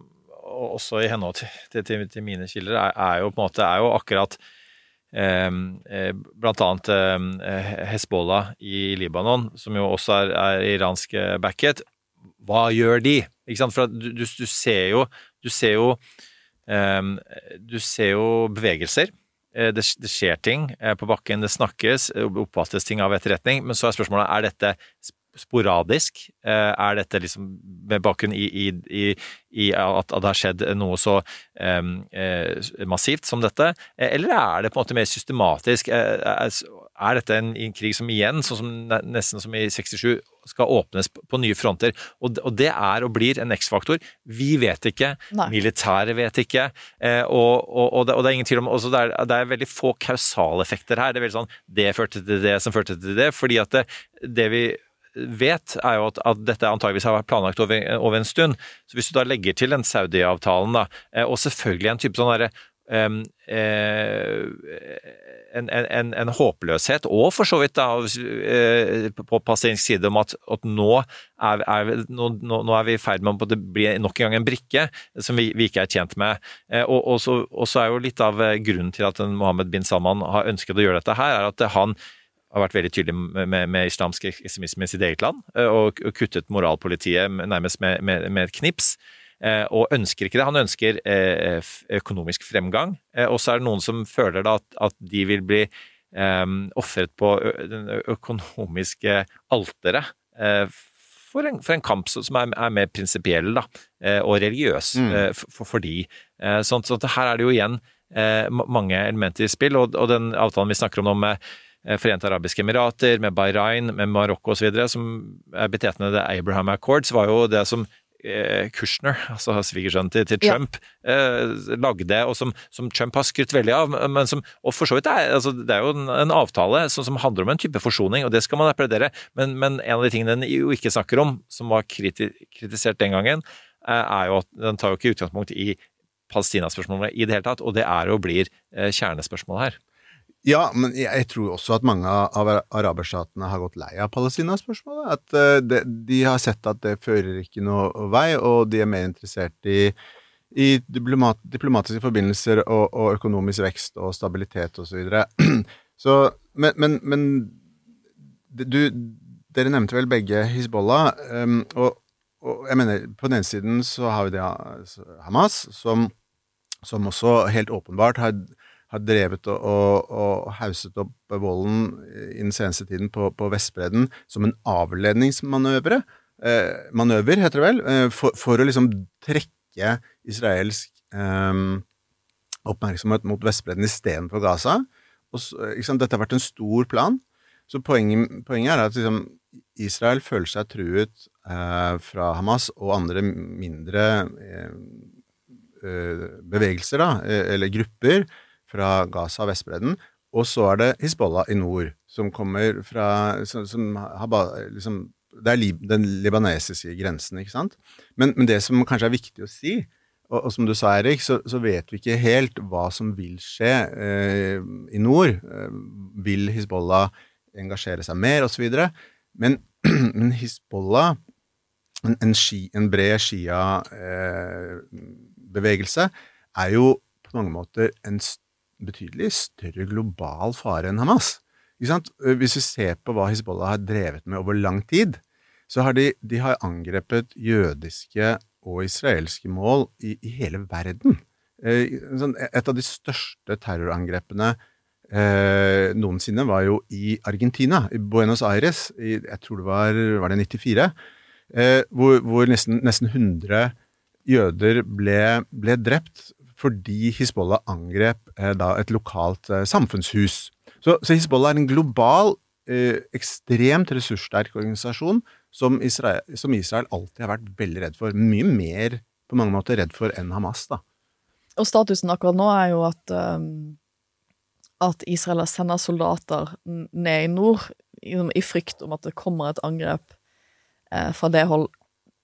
også i henhold til, til, til mine kilder, er, er, jo på en måte er jo akkurat um, blant annet um, Hezbollah i Libanon, som jo også er, er iransk backet. Hva gjør de? Ikke sant? For du, du, du ser jo Du ser jo Du ser jo bevegelser Eh, det, det, skjer ting eh, på bakken, det snakkes, eh, oppfattes ting av etterretning. Men så er spørsmålet er dette sporadisk. Er dette liksom med bakgrunn i, i, i, i at, det har skjedd noe så um, massivt som dette, eller er det på en måte mer systematisk? Er, dette en, en, krig som igjen, sånn som, nesten som i 67, skal åpnes på nye fronter. Og, og det er og blir en X-faktor. Vi vet ikke, Nei. militæret vet ikke, eh, og, og, det, og, det, er ingen tvil om det er, det er veldig få kausaleffekter her. Det er veldig sånn det førte til det som førte til det, fordi at det, det vi vet, er jo at, at dette antageligvis har vært planlagt over, over, en stund. Så hvis du da legger til den Saudi-avtalen, da, eh, og selvfølgelig en type sånn derre um, en, en, en, håpløshet, og for så vidt da, eh, på palestinsk side, om at, at nå, er, er, nå, nå, er, vi i ferd med å bli nok en gang en brikke som vi, vi ikke er tjent med. Og, og, så, og, så, er jo litt av grunnen til at Mohammed bin Salman har ønsket å gjøre dette her, er at han har vært veldig tydelig med, med, med islamsk ekstremisme i sitt eget land, og, og kuttet moralpolitiet nærmest med, med, et knips. Eh, og ønsker ikke det. Han ønsker eh, økonomisk fremgang. Eh, og så er det noen som føler da at, at de vil bli ofret på den økonomiske alteret for, for, en kamp som er, er mer prinsipiell og religiøs mm. for, for, de. Sånn, så her er det jo igjen mange elementer i spill, og, og den avtalen vi snakker om nå med Forente arabiske emirater, med Bahrain, med Marokko osv., som er betetende The Abraham Accords, var jo det som eh, Kushner, altså svigersønnen til, til, Trump, ja. eh, lagde, og som, som, Trump har skrytt veldig av. men som, Og for så vidt er altså, det er jo en, en avtale som, som, handler om en type forsoning, og det skal man applaudere. Men, men, en av de tingene den jo ikke snakker om, som var kriti kritisert den gangen, eh, er jo at den tar jo ikke utgangspunkt i Palestina-spørsmålet i det hele tatt, og det er og blir eh, kjernespørsmålet her. Ja, men jeg tror også at mange av araberstatene har gått lei av Palestina-spørsmålet. At uh, de, de, har sett at det fører ikke noe vei, og de er mer interessert i, i diplomat, diplomatiske forbindelser og, og, økonomisk vekst og stabilitet osv. Så, videre. [CLEARS THROAT] så men, men, men du, dere nevnte vel begge Hizbollah. Um, og, og, jeg mener, på den ene siden så har vi det Hamas, som, som også helt åpenbart har har drevet og, og, og hauset opp volden i den seneste tiden på, på Vestbredden som en avledningsmanøver, eh, manøver, heter det vel, eh, for, for, å liksom trekke israelsk eh, oppmerksomhet mot Vestbredden istedenfor Gaza. så, sant? Dette har vært en stor plan. Så poenget, poenget er at liksom, Israel føler seg truet eh, fra Hamas og andre mindre eh, eh, bevegelser, da, eh, eller grupper, fra Gaza og Vestbredden. Og så er det Hizbollah i nord, som kommer fra som, som har liksom, Det er lib, den libanesiske grensen, ikke sant? Men, men det som kanskje er viktig å si, og, og som du sa, Erik, så, så vet vi ikke helt hva som vil skje eh, i nord. Eh, vil Hizbollah engasjere seg mer, osv.? Men, [CLEARS THROAT] men Hizbollah, en, en, shi, en bred Shia-bevegelse, er jo på mange måter en st- betydelig større global fare enn Hamas. Sant? Hvis vi ser på hva Hizbollah har drevet med over lang tid, så har de, de har angrepet jødiske og israelske mål i, i hele verden. Eh, sånn, et av de største terrorangrepene eh, noensinne var jo i Argentina, i Buenos Aires, i, jeg tror det var, var det 94, eh, hvor, hvor nesten, nesten 100 jøder ble, ble drept fordi Hizbollah angrep eh, da et lokalt eh, samfunnshus. Så, så Hizbollah er en global, eh, ekstremt ressurssterk organisasjon som Israel, som Israel alltid har vært veldig redd for. Mye mer på mange måter redd for enn Hamas, da. Og statusen akkurat nå er jo at um, at Israel sender soldater ned i nord i, frykt om at det kommer et angrep fra det hold.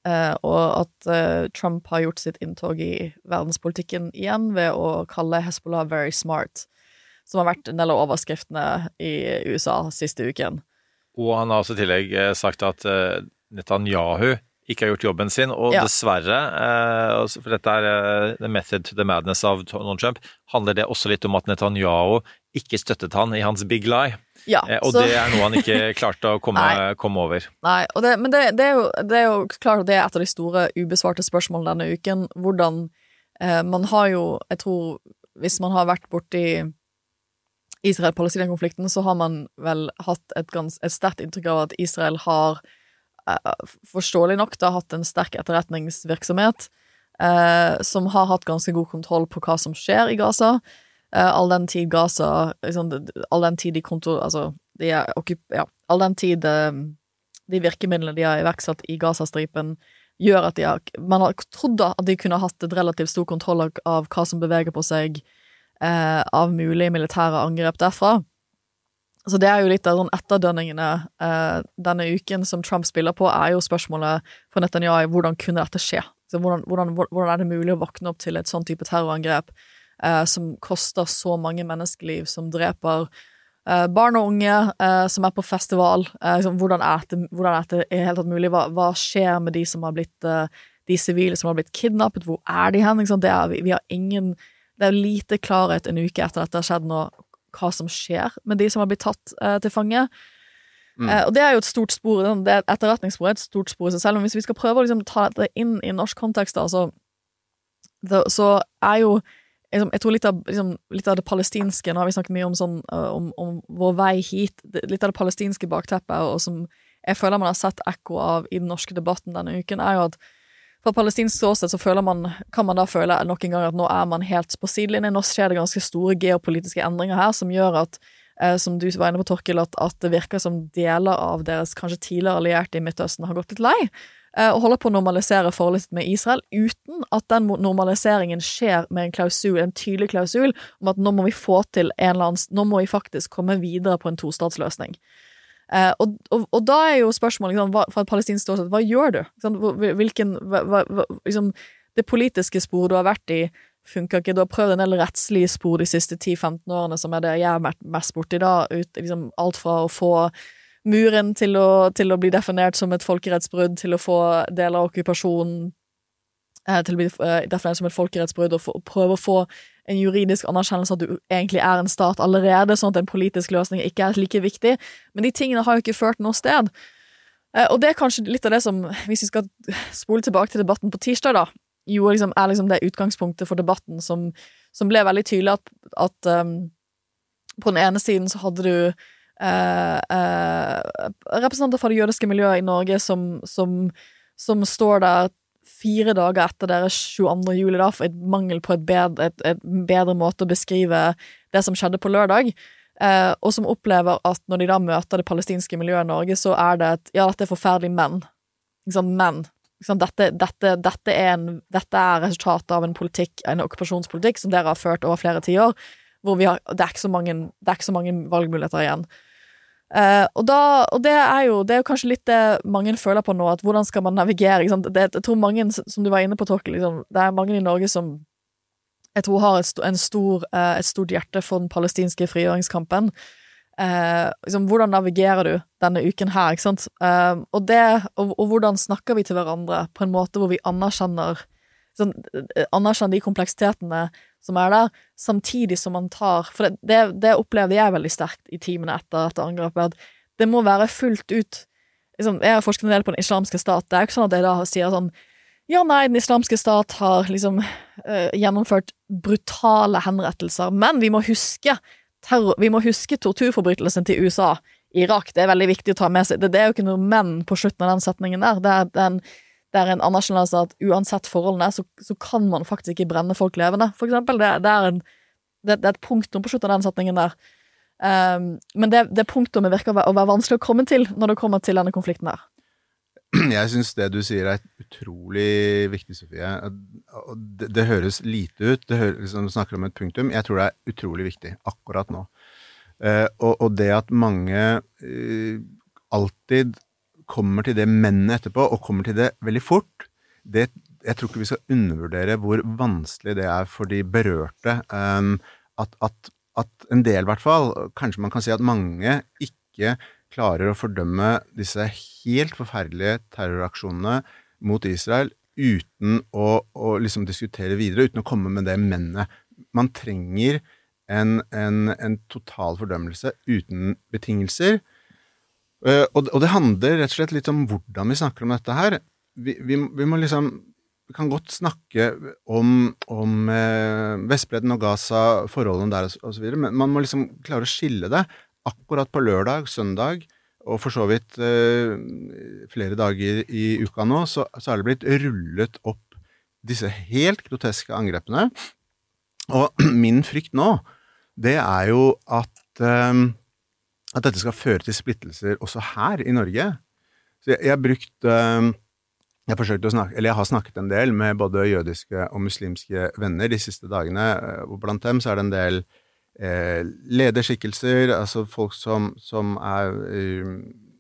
Eh, og at uh, Trump har gjort sitt inntog i verdenspolitikken igjen ved å kalle Hezbollah very smart, som har vært en del av overskriftene i USA siste uken. Og han har også i tillegg eh, sagt at uh, Netanyahu ikke har gjort jobben sin, og Ja. dessverre, eh, altså, for dette er eh, the method to the madness av Donald Trump, handler det også litt om at Netanyahu ikke støttet han i hans big lie. Ja, Eh, og så- det er noe han ikke [LAUGHS] klarte å komme, komme over. Nei, det, men det, det, er jo, det er jo klart at det er et av de store ubesvarte spørsmålene denne uken. Hvordan eh, Man har jo, jeg tror, hvis man har vært borti Israel-Palestina-konflikten, så har man vel hatt et, et sterkt inntrykk av at Israel har, forståelig nok, da, hatt en sterk etterretningsvirksomhet eh, som har hatt ganske god kontroll på hva som skjer i Gaza. Eh, all den tid Gaza liksom, All den tid de kontor... Altså, de er. Ja, all den tid eh, de virkemidlene de har iverksatt i Gazastripen, gjør at de har Man har trodd at de kunne hatt et relativt stor kontroll av hva som beveger på seg eh, av mulige militære angrep derfra. Så det er jo litt av sånn etterdønningene eh, denne uken som Trump spiller på, er jo spørsmålet for Netanyahu hvordan kunne dette skje? Hvordan, hvordan, hvordan er det mulig å våkne opp til et sånn type terrorangrep eh, som koster så mange menneskeliv, som dreper eh, barn og unge eh, som er på festival? Eh, liksom, hvordan, er det, hvordan er det i tatt mulig? Hva, hva skjer med de som har blitt eh, de sivile som har blitt kidnappet? Hvor er de hen? Er, vi, vi har ingen det er lite klarhet en uke etter at dette har skjedd nå, hva som skjer med de som har blitt tatt eh, til fange. Mm. Eh, og det er jo et stort spor, det er etterretningsspor er et stort spor i seg selv, men hvis vi skal prøve å liksom, ta det inn i norsk kontekst, da, så, det, så er jo liksom, Jeg tror litt av, liksom, litt av det palestinske Nå har vi snakket mye om, sånn, eh, om, om vår vei hit. Litt av det palestinske bakteppet, og som jeg føler man har sett ekko av i den norske debatten denne uken, er jo at fra palestinsk ståsted så føler man, kan man da føle nok en gang at nå er man helt på sidelinjen. Nå skjer det ganske store geopolitiske endringer her som gjør at, eh, som du var inne på, Torkil, at, at det virker som deler av deres kanskje tidligere allierte i Midtøsten har gått litt lei. eh, Og holder på å normalisere forholdet med Israel, uten at den normaliseringen skjer med en klausul, en tydelig klausul om at nå må vi få til en eller annen Nå må vi faktisk komme videre på en tostatsløsning. Eh, og, og, og da er jo spørsmålet liksom, fra et palestinsk ståsted, hva gjør du? Hvilken, hva, hva, liksom, det politiske sporet du har vært i, funker ikke. Du har prøvd en del rettslige spor de siste 10-15 årene, som er det jeg vært mest borti da. Ut, liksom, alt fra å få muren til å, til å bli definert som et folkerettsbrudd, til å få deler av okkupasjonen til å bli eh, definert som et folkerettsbrudd, og prøve å få en juridisk anerkjennelse at du egentlig er en stat allerede, sånn at en politisk løsning ikke er like viktig. Men de tingene har jo ikke ført noe sted. Eh, Og det er kanskje litt av det som, hvis vi skal spole tilbake til debatten på tirsdag, da, jo liksom, er liksom det utgangspunktet for debatten som, som ble veldig tydelig at, at um, på den ene siden så hadde du eh, eh, representanter fra det jødiske miljøet i Norge som, som, som står der fire dager etter deres 22. juli, da, for et mangel på et bedre, et, et bedre måte å beskrive det som skjedde på lørdag. eh, og som opplever at når de da møter det palestinske miljøet i Norge, så er det et Ja, dette er forferdelig, menn. Ikke sant, men. Dette, dette, dette, er en, dette er resultatet av en politikk, en okkupasjonspolitikk, som dere har ført over flere tiår, hvor har, det, er ikke så mange, det er ikke så mange valgmuligheter igjen. Eh, og, da, og det er jo det er kanskje litt det mange føler på nå, at hvordan skal man navigere? Det, jeg tror mange, som du var inne på, Torkel, liksom, det er mange i Norge som jeg tror har et, st stor, uh, et stort hjerte for den palestinske frigjøringskampen. Uh, liksom, hvordan navigerer du denne uken her, ikke sant? Og, det, og, og hvordan snakker vi til hverandre på en måte hvor vi anerkjenner sånn, anerkjenner de kompleksitetene som er der, samtidig som man tar For det, det, det opplevde jeg veldig sterkt i timene etter dette angrepet, at det må være fullt ut liksom, Jeg har forsket en del på Den islamske stat. Det er jo ikke sånn at jeg da sier sånn ja, nei, Den islamske stat har liksom eh, gjennomført brutale henrettelser, men vi må huske terror, vi må huske torturforbrytelsen til USA Irak. Det er veldig viktig å ta med seg. Det, det er jo ikke noe men på slutten av den setningen der. Det er, det er en, det er en anerkjennelse at uansett forholdene, så, så kan man faktisk ikke brenne folk levende, for eksempel. Det, det, er, en, det, det er et punktum på slutten av den setningen der. Um, men det, det punktumet virker å være, å være vanskelig å komme til når det kommer til denne konflikten der. [CLEARS THROAT] Jeg syns det du sier er utrolig viktig, Sofie. Det, det høres lite ut. Det høres, liksom, du snakker om et punktum. Jeg tror det er utrolig viktig akkurat nå. Uh, og, og det at mange uh, alltid kommer til det mennet etterpå, og kommer til det veldig fort, det, jeg tror ikke vi skal undervurdere hvor vanskelig det er for de berørte. eh, at, at, at en del, i hvert fall, kanskje man kan si at mange ikke klarer å fordømme disse helt forferdelige terroraksjonene mot Israel uten å, å liksom diskutere videre, uten å komme med det mennet. Man trenger en, en, en total fordømmelse uten betingelser. Eh, og, og det handler rett og slett litt om hvordan vi snakker om dette her. Vi, vi, vi må liksom vi kan godt snakke om, om eh, Vestbredden og Gaza, forholdene der osv., men man må liksom klare å skille det. Akkurat på lørdag, søndag og for så vidt eh, flere dager i uka nå, så, så er det blitt rullet opp disse helt groteske angrepene. Og [CLEARS THROAT] min frykt nå, det er jo at, eh, at dette skal føre til splittelser også her i Norge. Så jeg, har brukt eh, jeg, snakke, jeg har snakket en del med både jødiske og muslimske venner de siste dagene, eh, og blant dem så er det en del eh, lederskikkelser, altså folk som, som er eh,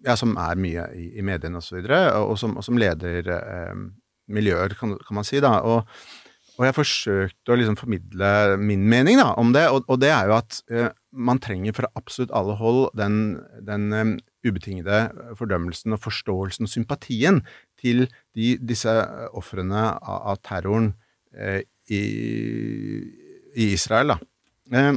ja, som er mye i, i mediene osv., og, så videre, og, som, og som leder eh, miljøer, kan, kan man si. da, og og jeg forsøkte å liksom formidle min mening da, om det, og, og det er jo at eh, man trenger fra absolutt alle hold den, den um, ubetingede fordømmelsen og forståelsen og sympatien til de, disse ofrene av, av terroren eh, i, i, Israel. Eh,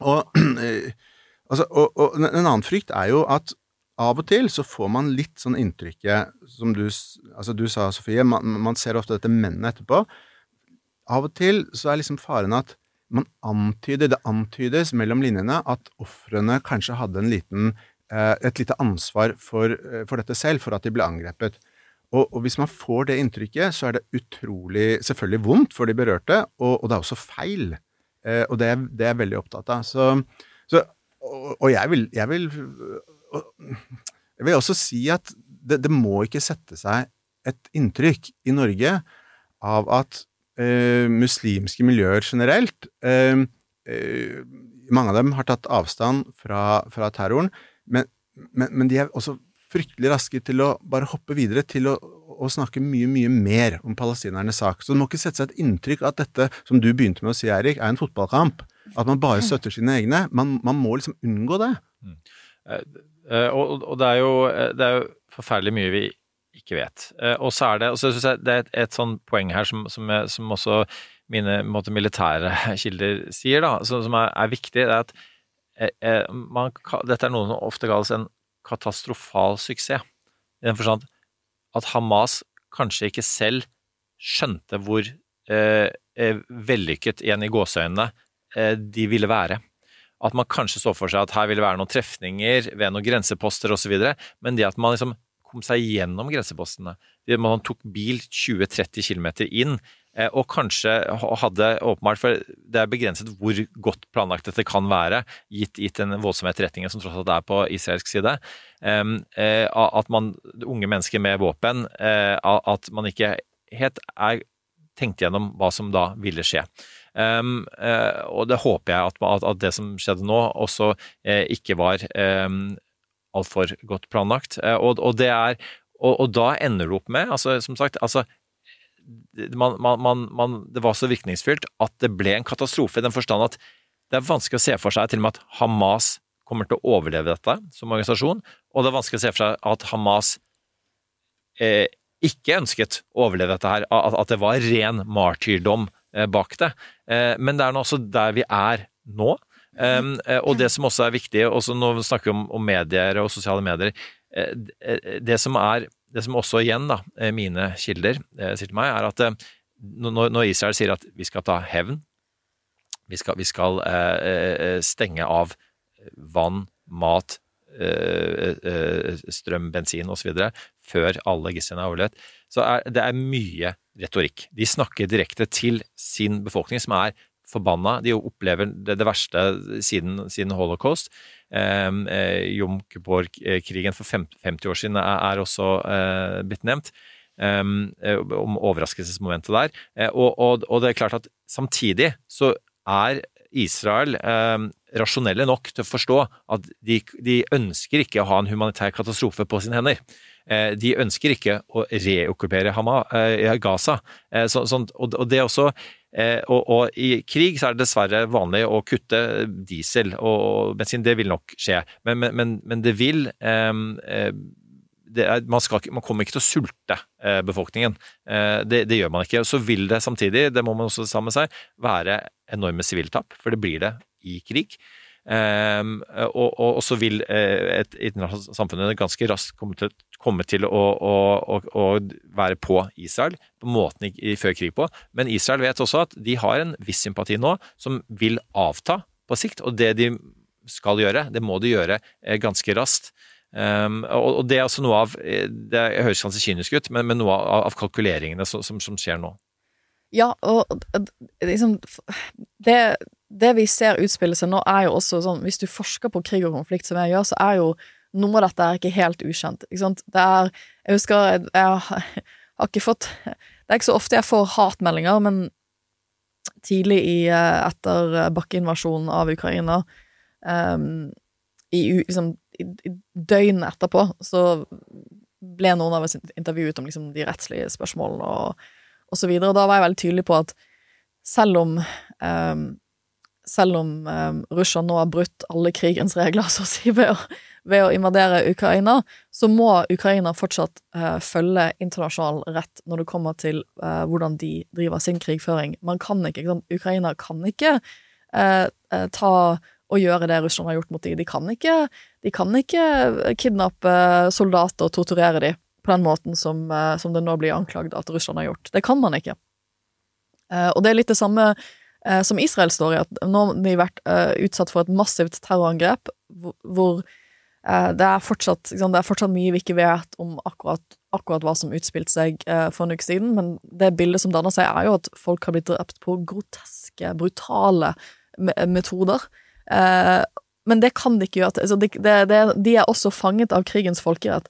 og, [CLEARS THROAT] altså, og, og, en annen frykt er jo at av og til så får man litt sånn inntrykket, som du, altså du sa, Sofie, man, man ser ofte dette mennene etterpå av og til så er liksom faren at man antyder, det antydes mellom linjene at ofrene kanskje hadde en liten, eh, et lite ansvar for, eh, for, dette selv, for at de ble angrepet. Og, og, hvis man får det inntrykket, så er det utrolig selvfølgelig vondt for de berørte, og, og det er også feil. Eh, og det det er jeg veldig opptatt av. Så, så, og, og jeg, vil, jeg, vil, jeg vil også si at det, det må ikke sette seg et inntrykk i Norge av at eh, muslimske miljøer generelt eh, eh, Mange av dem har tatt avstand fra, fra terroren, men, men, men, de er også fryktelig raske til å bare hoppe videre til å, å snakke mye, mye mer om palestinernes sak. Så det må ikke sette seg et inntrykk at dette, som du begynte med å si, Eirik, er en fotballkamp. At man bare støtter sine egne. Man, man må liksom unngå det. Mm. Eh, og, og det, er jo, det er jo forferdelig mye vi ikke vet. Eh, og så er det, og så synes jeg det er et, et sånn poeng her som, som, som også mine måte, militære [LAUGHS] kilder sier, da, som, som er, er, viktig, det er at eh, eh man, dette er noe som ofte kalles en katastrofal suksess. I den forstand at Hamas kanskje ikke selv skjønte hvor eh, eh vellykket, igjen i gåseøynene, eh, de ville være. At man kanskje så for seg at her ville være noen trefninger ved noen grenseposter osv., men det at man liksom kom seg gjennom grensepostene. Man tok bil 20-30 km inn eh, og kanskje hadde åpenbart For det er begrenset hvor godt planlagt dette kan være, gitt, gitt den voldsomme etterretningen som tross alt er på israelsk side. em, eh, at man, unge mennesker med våpen, eh, at man ikke helt er tenkt gjennom hva som da ville skje. Um, uh, og det håper jeg at, at, at det som skjedde nå, også uh, ikke var um, altfor godt planlagt. Eh, og, og, det er, og, og da ender det opp med, altså, som sagt altså, man, man, man, Det var så virkningsfylt at det ble en katastrofe, i den forstand at det er vanskelig å se for seg til og med at Hamas kommer til å overleve dette som organisasjon, og det er vanskelig å se for seg at Hamas eh, ikke ønsket å overleve dette her, at, at det var ren martyrdom eh, bak det. Eh, men det er nå også der vi er nå. Um, og det som også er viktig, også vi snakker om, om medier og sosiale medier eh, eh, Det som er det som også igjen da, mine kilder sier til meg, er at når, når Israel sier at vi skal ta hevn, vi skal, vi skal stenge av vann, mat, strøm, bensin osv. før alle gislene er overlevd, så er det er mye retorikk. De snakker direkte til sin befolkning, som er forbanna. De opplever det, det verste siden, siden holocaust. Eh, Jom Kippur-krigen for 50 år siden er, er også eh, blitt nevnt. Eh, om overraskelsesmomentet der. Eh, og, og, og, det er klart at samtidig så er Israel rasjonelle nok til å forstå at de, de, ønsker ikke å ha en humanitær katastrofe på sine hender. Eh, de ønsker ikke å reokkupere eh, Gaza. Så, sånn, og, det også og, og, i krig så er det dessverre vanlig å kutte diesel og bensin. Det vil nok skje, men, men, men det vil det er, man, skal, man, kommer ikke til å sulte eh, befolkningen. Eh, det, det, gjør man ikke. Så vil det samtidig, det må man også sammen med seg, være enorme siviltap, for det blir det i krig. Um, og, og, og, så vil eh, et internasjonalt samfunn ganske raskt komme til, komme til å, å, å, være på Israel på måten de fører krig på. Men Israel vet også at de har en viss sympati nå som vil avta på sikt. Og det de skal gjøre, det må de gjøre eh, ganske raskt. Um, og, og, det er også noe av eh, Det høres kanskje kynisk ut, men, men noe av, av kalkuleringene som, som, som, skjer nå. Ja, og liksom det, det, vi ser utspille seg nå, er jo også sånn Hvis du forsker på krig og konflikt, som jeg gjør, så er jo noe av dette er ikke helt ukjent. Ikke sant? Det er Jeg husker jeg, jeg har ikke fått Det er ikke så ofte jeg får hatmeldinger, men tidlig i, eh, etter bakkeinvasjonen av Ukraina um, i, liksom, i, døgnet etterpå så ble noen av oss intervjuet om liksom, de rettslige spørsmålene og, og så videre. Og da var jeg veldig tydelig på at selv om um, selv om eh, Russland nå har brutt alle krigens regler, [LAUGHS] så å si, ved å, ved å invadere Ukraina, så må Ukraina fortsatt eh, følge internasjonal rett når det kommer til eh, hvordan de driver sin krigføring. Man kan ikke, ikke Ukraina kan ikke uh, ta og gjøre det Russland har gjort mot dem. De kan ikke, de kan ikke kidnappe soldater og torturere dem på den måten som, eh, som, det nå blir anklagd at Russland har gjort. Det kan man ikke. Eh, og det er litt det samme eh, som Israel står i, at nå har de vært utsatt for et massivt terrorangrep hvor det er, fortsatt, det er fortsatt mye vi ikke vet om akkurat, akkurat hva som utspilte seg for en uke siden, men det bildet som danner seg, er jo at folk har blitt drept på groteske, brutale metoder. Eh, men det kan de ikke gjøre. Altså, de, de, de, er også fanget av krigens folkerett.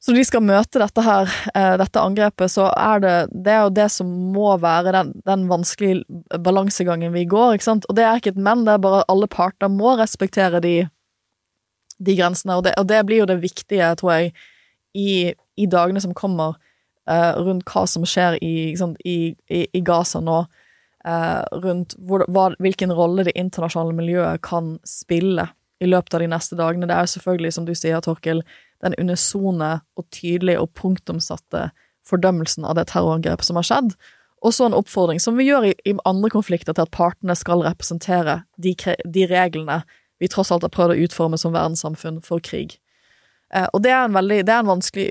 Så når de skal møte dette her, eh, dette angrepet, så er det det er jo det som må være den, den vanskelige balansegangen vi går, ikke sant. Og det er ikke et men, det er bare alle parter må respektere de, de grensene, og det, og det, blir jo det viktige, tror jeg, i, i dagene som kommer, uh, rundt hva som skjer i, i, i Gaza nå Uh, rundt hvor, hva, hvilken rolle det internasjonale miljøet kan spille i løpet av de neste dagene. Det er jo selvfølgelig, som du sier, Torkel, den unisone og tydelige og punktumsatte fordømmelsen av det terrorangrepet som har skjedd. Og så en oppfordring, som vi gjør i, i, andre konflikter, til at partene skal representere de, de, reglene vi tross alt har prøvd å utforme som verdenssamfunn for krig. Eh, og det er, en veldig, det er en vanskelig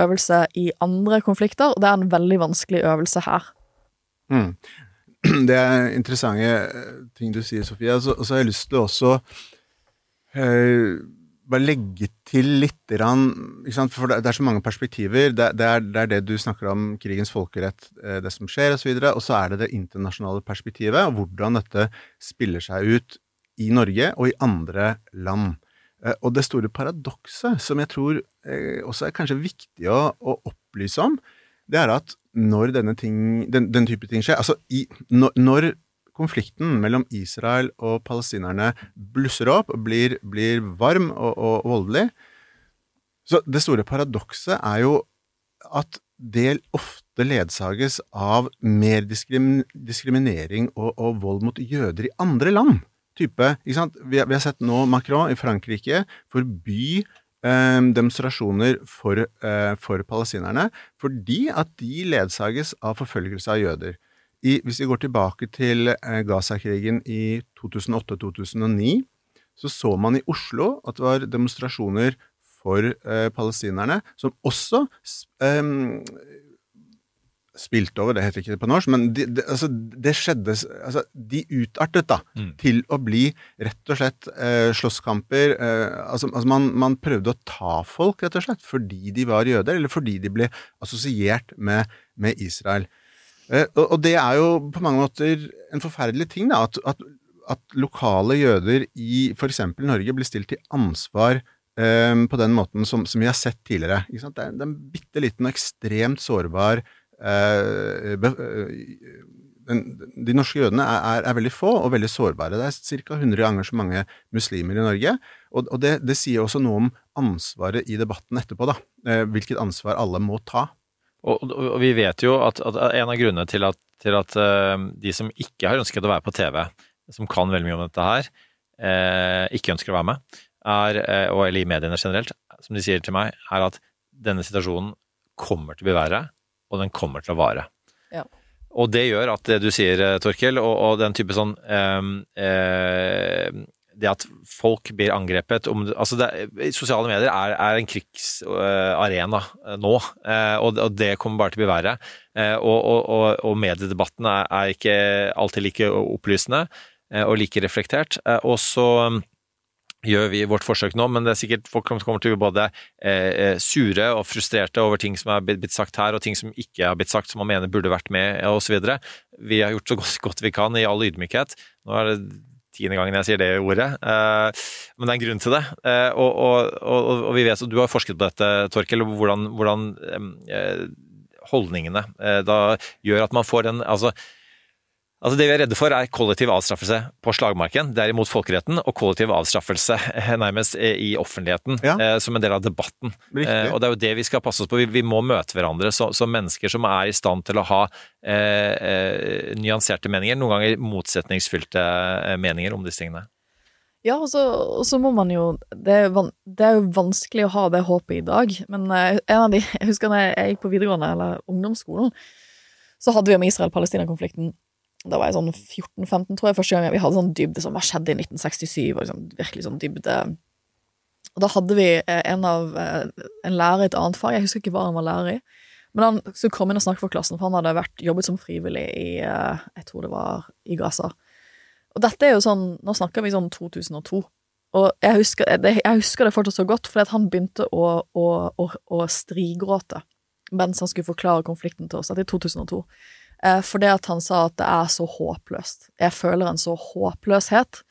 øvelse i andre konflikter, og det er en veldig vanskelig øvelse her. Mm. [CLEARS THROAT] det er interessante eh, ting du sier, Sofie. Og så, har jeg lyst til også eh, bare legge til litt? For det, er så mange perspektiver. Det, det, er, det er det du snakker om, krigens folkerett, eh, det som skjer, osv. Og så er det det internasjonale perspektivet, og hvordan dette spiller seg ut i Norge og i andre land. Eh, og det store paradokset, som jeg tror eh, også er kanskje viktig å, å opplyse om, det er at når denne ting, den, den type ting skjer Altså, i, når, når konflikten mellom Israel og palestinerne blusser opp og blir, blir varm og, og, voldelig. Så det store paradokset er jo at det ofte ledsages av mer diskrim, diskriminering og, og, vold mot jøder i andre land. Type? Vi, vi har sett nå Macron i Frankrike forby eh, demonstrasjoner for, eh, for palestinerne fordi at de ledsages av forfølgelse av jøder i, hvis vi går tilbake til eh, Gaza-krigen i 2008-2009, så så man i Oslo at det var demonstrasjoner for eh, palestinerne, som også eh, spilte over, det heter ikke det på norsk, men de, de, altså, det skjedde altså, De utartet da mm. til å bli rett og slett eh, slåsskamper. Eh, altså, altså man, man, prøvde å ta folk, rett og slett, fordi de var jøder, eller fordi de ble assosiert med, med Israel. Eh, og det er jo på mange måter en forferdelig ting, da, at, at, at lokale jøder i f.eks. Norge blir stilt til ansvar um, på den måten som, som, vi har sett tidligere. Det er, det er en bitte liten og ekstremt sårbar uh, be, uh, den, de norske jødene er, er, er, veldig få og veldig sårbare. Det er ca. 100 ganger så mange muslimer i Norge. Og, og det, det, sier også noe om ansvaret i debatten etterpå, da. hvilket ansvar alle må ta. Og, og, vi vet jo at, at en av grunnene til at, til at uh, de som ikke har ønsket å være på TV, som kan veldig mye om dette her, uh, ikke ønsker å være med, er, uh, og, eller i mediene generelt, som de sier til meg, er at denne situasjonen kommer til å bli verre, og den kommer til å vare. Ja. Og det gjør at det du sier, Torkel, og, og den type sånn det at folk blir angrepet om, altså det, Sosiale medier er, er en krigsarena uh, nå, uh, og, det kommer bare til å bli verre. Uh, og, og, og, mediedebatten er, er, ikke alltid like opplysende og like reflektert. og så um, gjør vi vårt forsøk nå, men det er sikkert folk kommer til å bli både sure og frustrerte over ting som er blitt sagt her, og ting som ikke har blitt sagt, som man mener burde vært med, osv. Vi har gjort så godt, godt vi kan i all ydmykhet. Nå er det tiende gangen jeg sier det ordet. Eh, men det er en grunn til det. Eh, og, og, og, og vi vet, og du har forsket på dette, Torkel, hvordan, hvordan eh, holdningene da gjør at man får en altså Altså Det vi er redde for, er kollektiv avstraffelse på slagmarken. Det er imot folkeretten, og kollektiv avstraffelse eh, nærmest eh, i offentligheten ja. eh, som en del av debatten. Eh, og Det er jo det vi skal passe oss på. Vi, vi må møte hverandre som, som, mennesker som er i stand til å ha eh, nyanserte meninger, noen ganger motsetningsfylte meninger om disse tingene. Ja, og så, og så, må man jo det er, det er, jo vanskelig å ha det håpet i dag, men en av de Jeg husker da jeg gikk på videregående, eller ungdomsskolen, så hadde vi om Israel-Palestina-konflikten da var jeg sånn 14-15, tror jeg, første gang vi hadde sånn dybde som hva skjedde i 1967, og liksom, virkelig sånn dybde. Og da hadde vi eh, en av eh, en lærer i et annet fag, jeg husker ikke hva han var lærer i, men han skulle komme inn og snakke for klassen, for han hadde vært, jobbet som frivillig i eh, jeg tror det var i Gaza. Og dette er jo sånn, nå snakker vi sånn 2002. Og jeg husker, jeg husker det fortsatt så godt, fordi han begynte å, å, å, å strigråte mens han skulle forklare konflikten til oss. Dette er 2002. Eh, det at han sa at det er så håpløst. Jeg føler en så håpløshet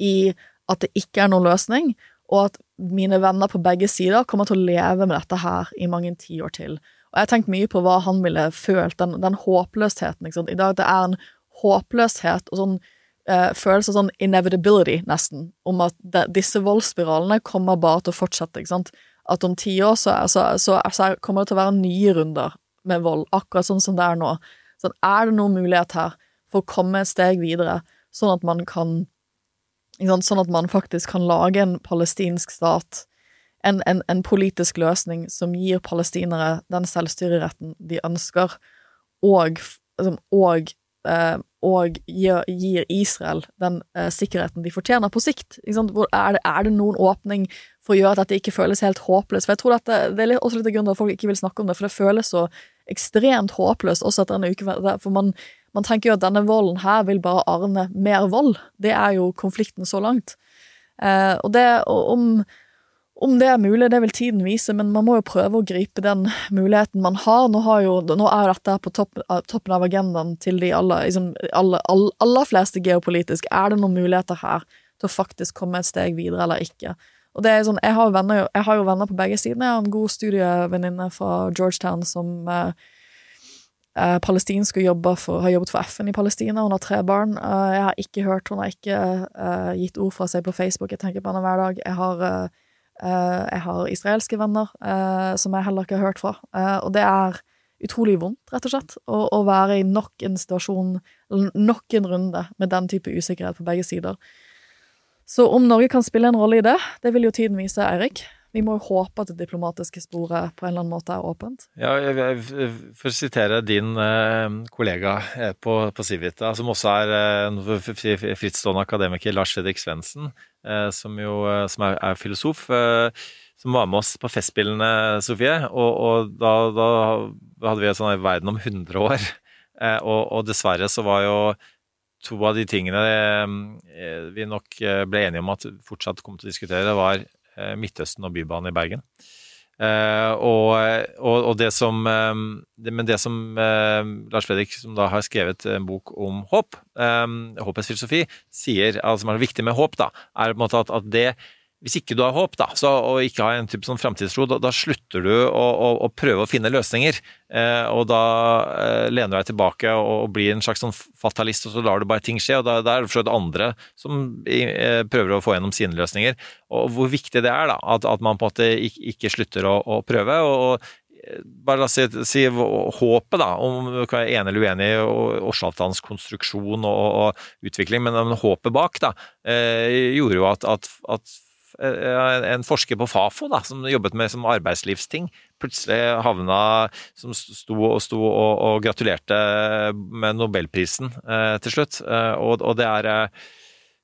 i at det ikke er noen løsning, og at mine venner på begge sider kommer til å leve med dette her i mange tiår til. Og jeg har tenkt mye på hva han ville følt, den, den håpløsheten. I dag det er en håpløshet og sånn eh, følelse av sånn inevitability, nesten, om at de, disse voldsspiralene kommer bare til å fortsette. ikke sant? At om ti år så, så, så, så kommer det til å være nye runder med vold, akkurat sånn som det er nå. Sånn, er det noen mulighet her for å komme et steg videre, sånn at man kan Sånn at man faktisk kan lage en palestinsk stat, en, en, en politisk løsning som gir palestinere den selvstyreretten de ønsker, og, liksom, og, eh, og gir, Israel den eh, sikkerheten de fortjener på sikt. Er, det, noen åpning for å gjøre at dette ikke føles helt håpløst? For jeg tror dette, Det er også litt av grunnen til at folk ikke vil snakke om det, for det føles så ekstremt håpløst også etter en uke. For man, man, tenker jo at denne volden her vil bare arne mer vold. Det er jo konflikten så langt. Eh, og det om Om det er mulig, det vil tiden vise, men man må jo prøve å gripe den muligheten man har. Nå, har jo, nå er jo dette på topp, toppen av agendaen til de aller, liksom, aller, aller, aller fleste geopolitisk. Er det noen muligheter her til å faktisk komme et steg videre eller ikke? Og det er sånn, jeg har, venner, jeg har jo venner på begge sidene. Jeg har en god studievenninne fra Georgetown som eh, eh, palestinsk og jobber for, har jobbet for FN i Palestina. Hun har tre barn. Eh, jeg har ikke hørt, hun har ikke eh, gitt ord fra seg på Facebook. Jeg tenker på henne hver dag. Jeg har, eh, eh, jeg har israelske venner som jeg heller ikke har hørt fra. Og det er utrolig vondt, rett og slett, å, å være i nok en situasjon, nok en runde med den type usikkerhet på begge sider. Så om Norge kan spille en rolle i det, det vil jo tiden vise, Eirik. Vi må jo håpe at det diplomatiske sporet på en eller annen måte er åpent. Ja, jeg- jeg- For å sitere din eh, kollega eh, på, på Civita, som også er eh, frittstående akademiker, Lars Fredrik Svendsen, eh, som jo eh, som er, er filosof, som var med oss på Festspillene, Sofie. Og, og da, da hadde vi en sånn verden om 100 år. Og, og dessverre så var jo to av de tingene eh, vi nok eh, ble enige om at fortsatt kom til å diskutere, var eh, Midtøsten og Bybanen i Bergen. Og, og, og det som Men det som Lars Fredrik, som da har skrevet en bok om håp, håpets filosofi, sier, altså som er viktig med håp, da, er på en måte at, at det hvis ikke du har håp, da, så, og ikke har en type sånn framtidstro, da, da slutter du å, å, å prøve å finne løsninger. Eh, og da eh, lener du deg tilbake og, og blir en slags sånn fatalist, og så lar du bare ting skje. Og da, da er det for så vidt andre som eh, prøver å få gjennom sine løsninger. Og hvor viktig det er, da, at, at man på en måte ikke, ikke slutter å, å prøve. og, og eh, bare la oss si, si håpet, da, om du kan være enig eller uenig i Årsavtalens konstruksjon og, og, utvikling, men, håpet bak da, eh, gjorde jo at, at, at en forsker på Fafo da, som jobbet med som arbeidslivsting, plutselig havna som sto og sto og, og gratulerte med nobelprisen eh, til slutt. Eh, og, og det er eh,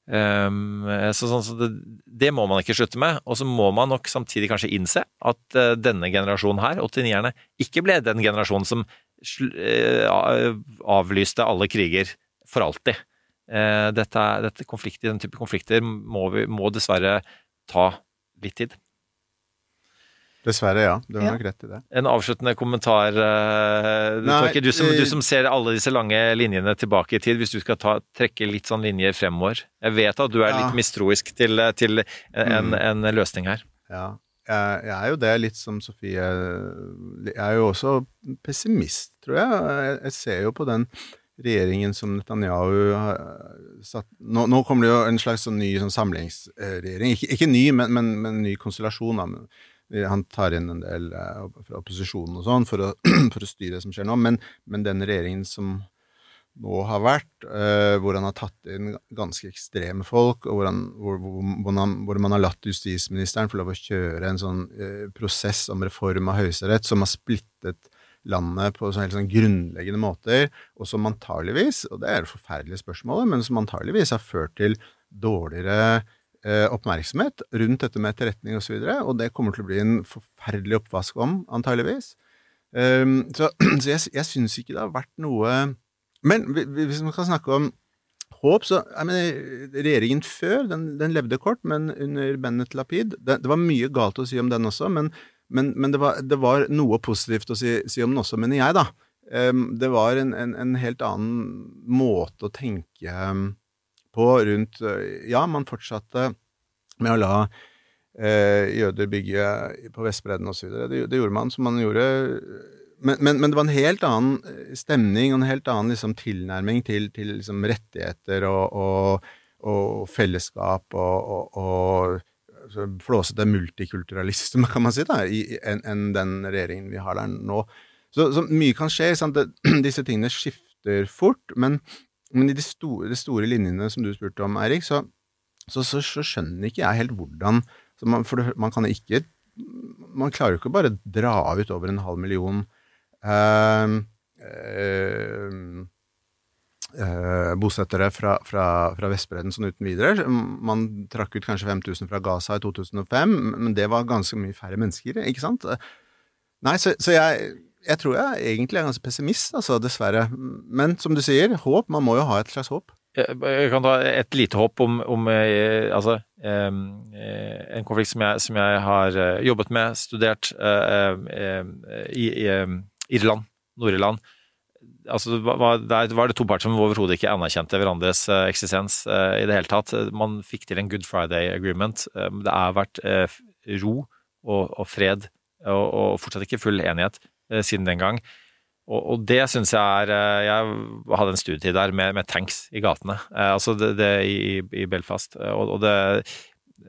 Um, så, sånn, så det, det, må man ikke slutte med. Og så må man nok samtidig kanskje innse at uh, denne generasjonen her, 89-erne, ikke ble den generasjonen som uh, avlyste alle kriger for alltid. Dette, dette konflikter, den type konflikter må, vi, må dessverre ta litt tid. Dessverre, ja. Du har nok rett i det. En avsluttende kommentar, uh, Nei, du, som, eh, du som ser alle disse lange linjene tilbake i tid, hvis du skal ta, trekke litt sånn linjer fremover. Jeg vet at du er Ja. litt mistroisk til, til en, Mm. en løsning her. Ja. Jeg, jeg er jo det, litt som Sofie. Jeg er jo også pessimist, tror jeg. Jeg, jeg ser jo på den regjeringen som Netanyahu har satt Nå, nå kommer det jo en slags sånn ny sånn samlingsregjering. Ikke, ikke ny, men, men, men en ny konstellasjon. Da. Han tar inn en del eh, fra opposisjonen og sånn for å, [CLEARS THROAT] for å styre det som skjer nå. Men, men den regjeringen som nå har vært, eh, hvor han har tatt inn ganske ekstreme folk, og hvor, han, hvor, hvor, han, hvor man har latt justisministeren få lov å kjøre en sånn eh, prosess om reform av Høyesterett som har splittet landet på sånne helt sånn grunnleggende måter, og som antageligvis, og det er det forferdelige spørsmålet, men som antageligvis har ført til dårligere eh, oppmerksomhet rundt dette med etterretning osv., og, så og det kommer til å bli en forferdelig oppvask om, antageligvis. Um, så, [CLEARS THROAT] så jeg, jeg syns ikke det har vært noe Men hvis man kan snakke om håp, så jeg mener, Regjeringen før den, den levde kort, men under Bennett Lapid det, det var mye galt å si om den også, men, men, men det, var, det, var, noe positivt å si, si, om den også, mener jeg, da. Det var en, en, en, helt annen måte å tenke på rundt Ja, man fortsatte med å la uh, jøder bygge på Vestbredden osv. Det, det gjorde man som man gjorde men, men, men, det var en helt annen stemning og en helt annen liksom, tilnærming til, til liksom, rettigheter og, og, og fellesskap og, og, flåsete multikulturalisme, [LAUGHS] kan man si, da, enn en den regjeringen vi har der nå. Så, så mye kan skje. Sant? [CLEARS THROAT] Disse tingene skifter fort, men, men i de store, de store, linjene som du spurte om, Eirik, så, så, så, skjønner ikke jeg helt hvordan man, For man kan ikke Man klarer jo ikke bare dra ut over en halv million Uh, uh, uh, bosettere fra, fra, fra Vestbredden sånn uten videre. Man trakk ut kanskje 5000 fra Gaza i 2005, men det var ganske mye færre mennesker, ikke sant? Nei, så, så jeg, jeg, tror jeg egentlig er ganske pessimist, altså, dessverre. Men som du sier, håp. Man må jo ha et slags håp. Jeg kan ta et lite hopp om, om eh, altså, eh, en konflikt som jeg, som jeg har eh, jobbet med, studert, eh, eh, i, i eh, Irland, Nord-Irland. Altså, var, det to parter som overhodet ikke anerkjente hverandres eh, eksistens eh, i det hele tatt. Man fikk til en Good Friday Agreement. Eh, det har vært ro og, og fred, og, og fortsatt ikke full enighet siden den gang. Og, det syns jeg er Jeg hadde en studietid der med, med tanks i gatene. Altså det, det i, i Belfast. Og, det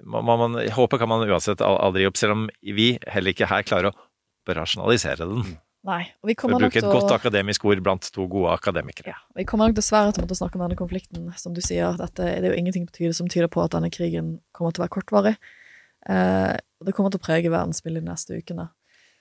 man, man, Håpet kan man uansett aldri opp, selv om vi heller ikke her klarer å operasjonalisere den. Nei. Og vi kommer nok til å bruke et godt akademisk ord blant to gode akademikere. Vi kommer nok dessverre til å måtte snakke om denne konflikten. Som du sier, dette, det er jo ingenting som tyder på at denne krigen kommer til å være kortvarig. Eh, det kommer til å prege verdensbildet de neste ukene.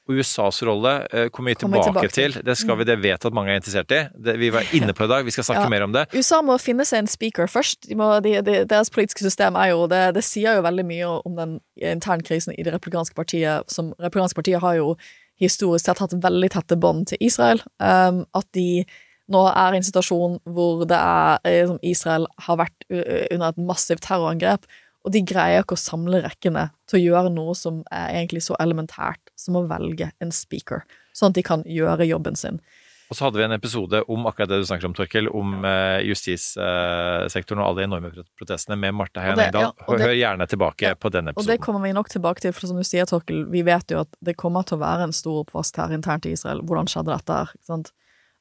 Og USAs rolle eh, kommer vi tilbake, tilbake til. til. Det skal vi, det vet at mange er interessert i. Det, vi var inne på det i dag, vi skal snakke [LAUGHS] Ja. mer om det. USA må finne seg en speaker først. De må, de, de, deres politiske system er jo det, det sier jo veldig mye om den internkrisen i det republikanske partiet. Som republikanske partiet har jo historisk sett hatt veldig tette bånd til Israel. Um, at de nå er i en situasjon hvor det er eh, Israel har vært under et massivt terrorangrep, og de greier ikke å samle rekkene til å gjøre noe som er egentlig så elementært som å velge en speaker, sånn at de kan gjøre jobben sin. Og så hadde vi en episode om akkurat det du snakker om, Torkel, om eh, justissektoren og alle de enorme protestene med Marte Heian Og Engdahl. ja, Hør gjerne tilbake på den Og det kommer vi nok tilbake til, for som du sier, Torkel, vi vet jo at det kommer til å være en stor oppvask her internt i Israel. Hvordan skjedde dette her? ikke sant?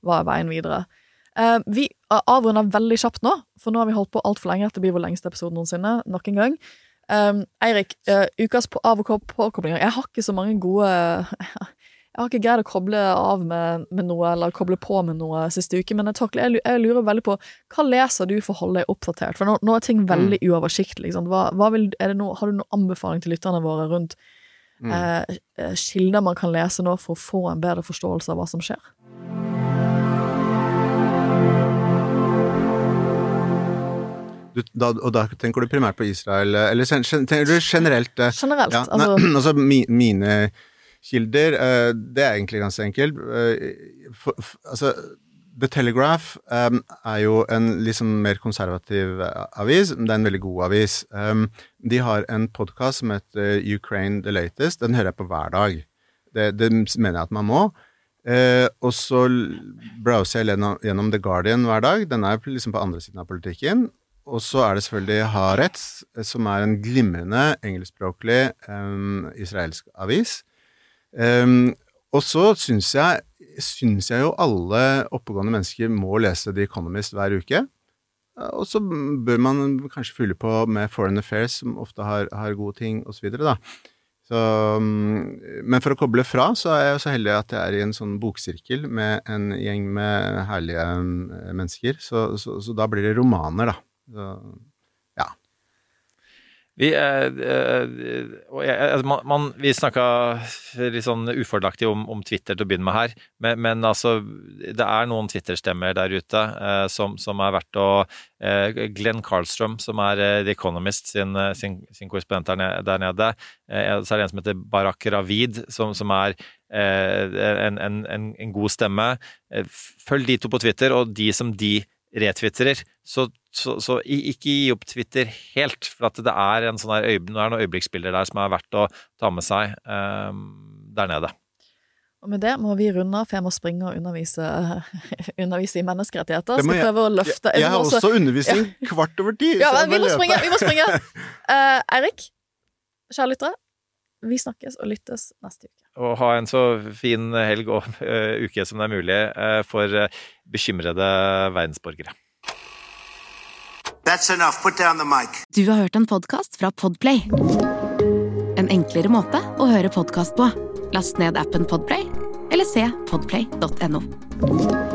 Hva er veien videre? Eh, vi avrunder veldig kjapt nå, for nå har vi holdt på altfor lenge. Dette blir vår lengste episode noensinne, nok en gang. Um, Eirik, eh, ukas på av- og på- påkoblinger. Jeg har ikke så mange gode [LAUGHS] Jeg har ikke greid å koble av med, med noe, eller koble på med noe siste uke, men jeg, takler, jeg, jeg lurer veldig på hva leser du for å holde deg oppdatert? For nå, nå er ting veldig uoversiktlig. Liksom. Hva, hva vil, det noe, har du noen anbefaling til lytterne våre rundt Mm. eh, kilder man kan lese nå for å få en bedre forståelse av hva som skjer? Du, da, og da tenker du primært på Israel, eh, eller tenker du generelt? eh, Generelt, Ja, altså- [CLEARS THROAT] altså mi, mine kilder, eh, det er egentlig ganske enkelt. Eh, altså, The Telegraph eh, er jo en liksom mer konservativ avis, det er en veldig god avis. De har en podkast som heter Ukraine The Latest. Den hører jeg på hver dag. Det, det mener jeg at man må. Og så browser jeg gjennom, The Guardian hver dag. Den er liksom på andre siden av politikken. Og så er det selvfølgelig Haaretz, som er en glimrende engelskspråklig um, israelsk avis. Um, og så syns jeg, syns jeg jo alle oppegående mennesker må lese The Economist hver uke. Eh, Og så bør man kanskje fylle på med Foreign Affairs, som ofte har, har gode ting, osv. da. Um, men for å koble fra, så er jeg så heldig at jeg er i en sånn boksirkel med en gjeng med herlige um, mennesker. Så, så, så da blir det romaner, da. Vi, eh, eh, altså, man, man, vi snakka litt sånn ufordelaktig om, om Twitter til å begynne med her, men, men altså Det er noen Twitter-stemmer der ute eh, som, som er verdt å eh, Glenn Carlstrøm, som er eh, The Economist sin, eh, sin, sin korrespondent der nede, der nede. Så er det en som heter Barak Ravid, som, som er en, en, en, en god stemme. Følg de to på Twitter, og de som de retwitterer, så, så, så ikke gi opp Twitter helt, for at det er en sånn der, det er noen øyeblikksbilder der som er verdt å ta med seg um, der nede. Og med det må vi runde av, for jeg må springe og undervise, [LAUGHS] undervise i menneskerettigheter. Skal jeg- prøve å løfte Jeg, jeg har må også undervisning [LAUGHS] Ja. kvart over ti. Ja, vi må springe! Vi må springe. Uh, [LAUGHS] Eirik, kjære lyttere, vi snakkes og lyttes neste uke. Og ha en så fin helg og uh, uke som det er mulig uh, for bekymrede verdensborgere. That's enough. Put down the mic. Du har hørt en podkast fra Podplay. En enklere måte å høre podkast på. Last ned appen Podplay, eller se podplay.no.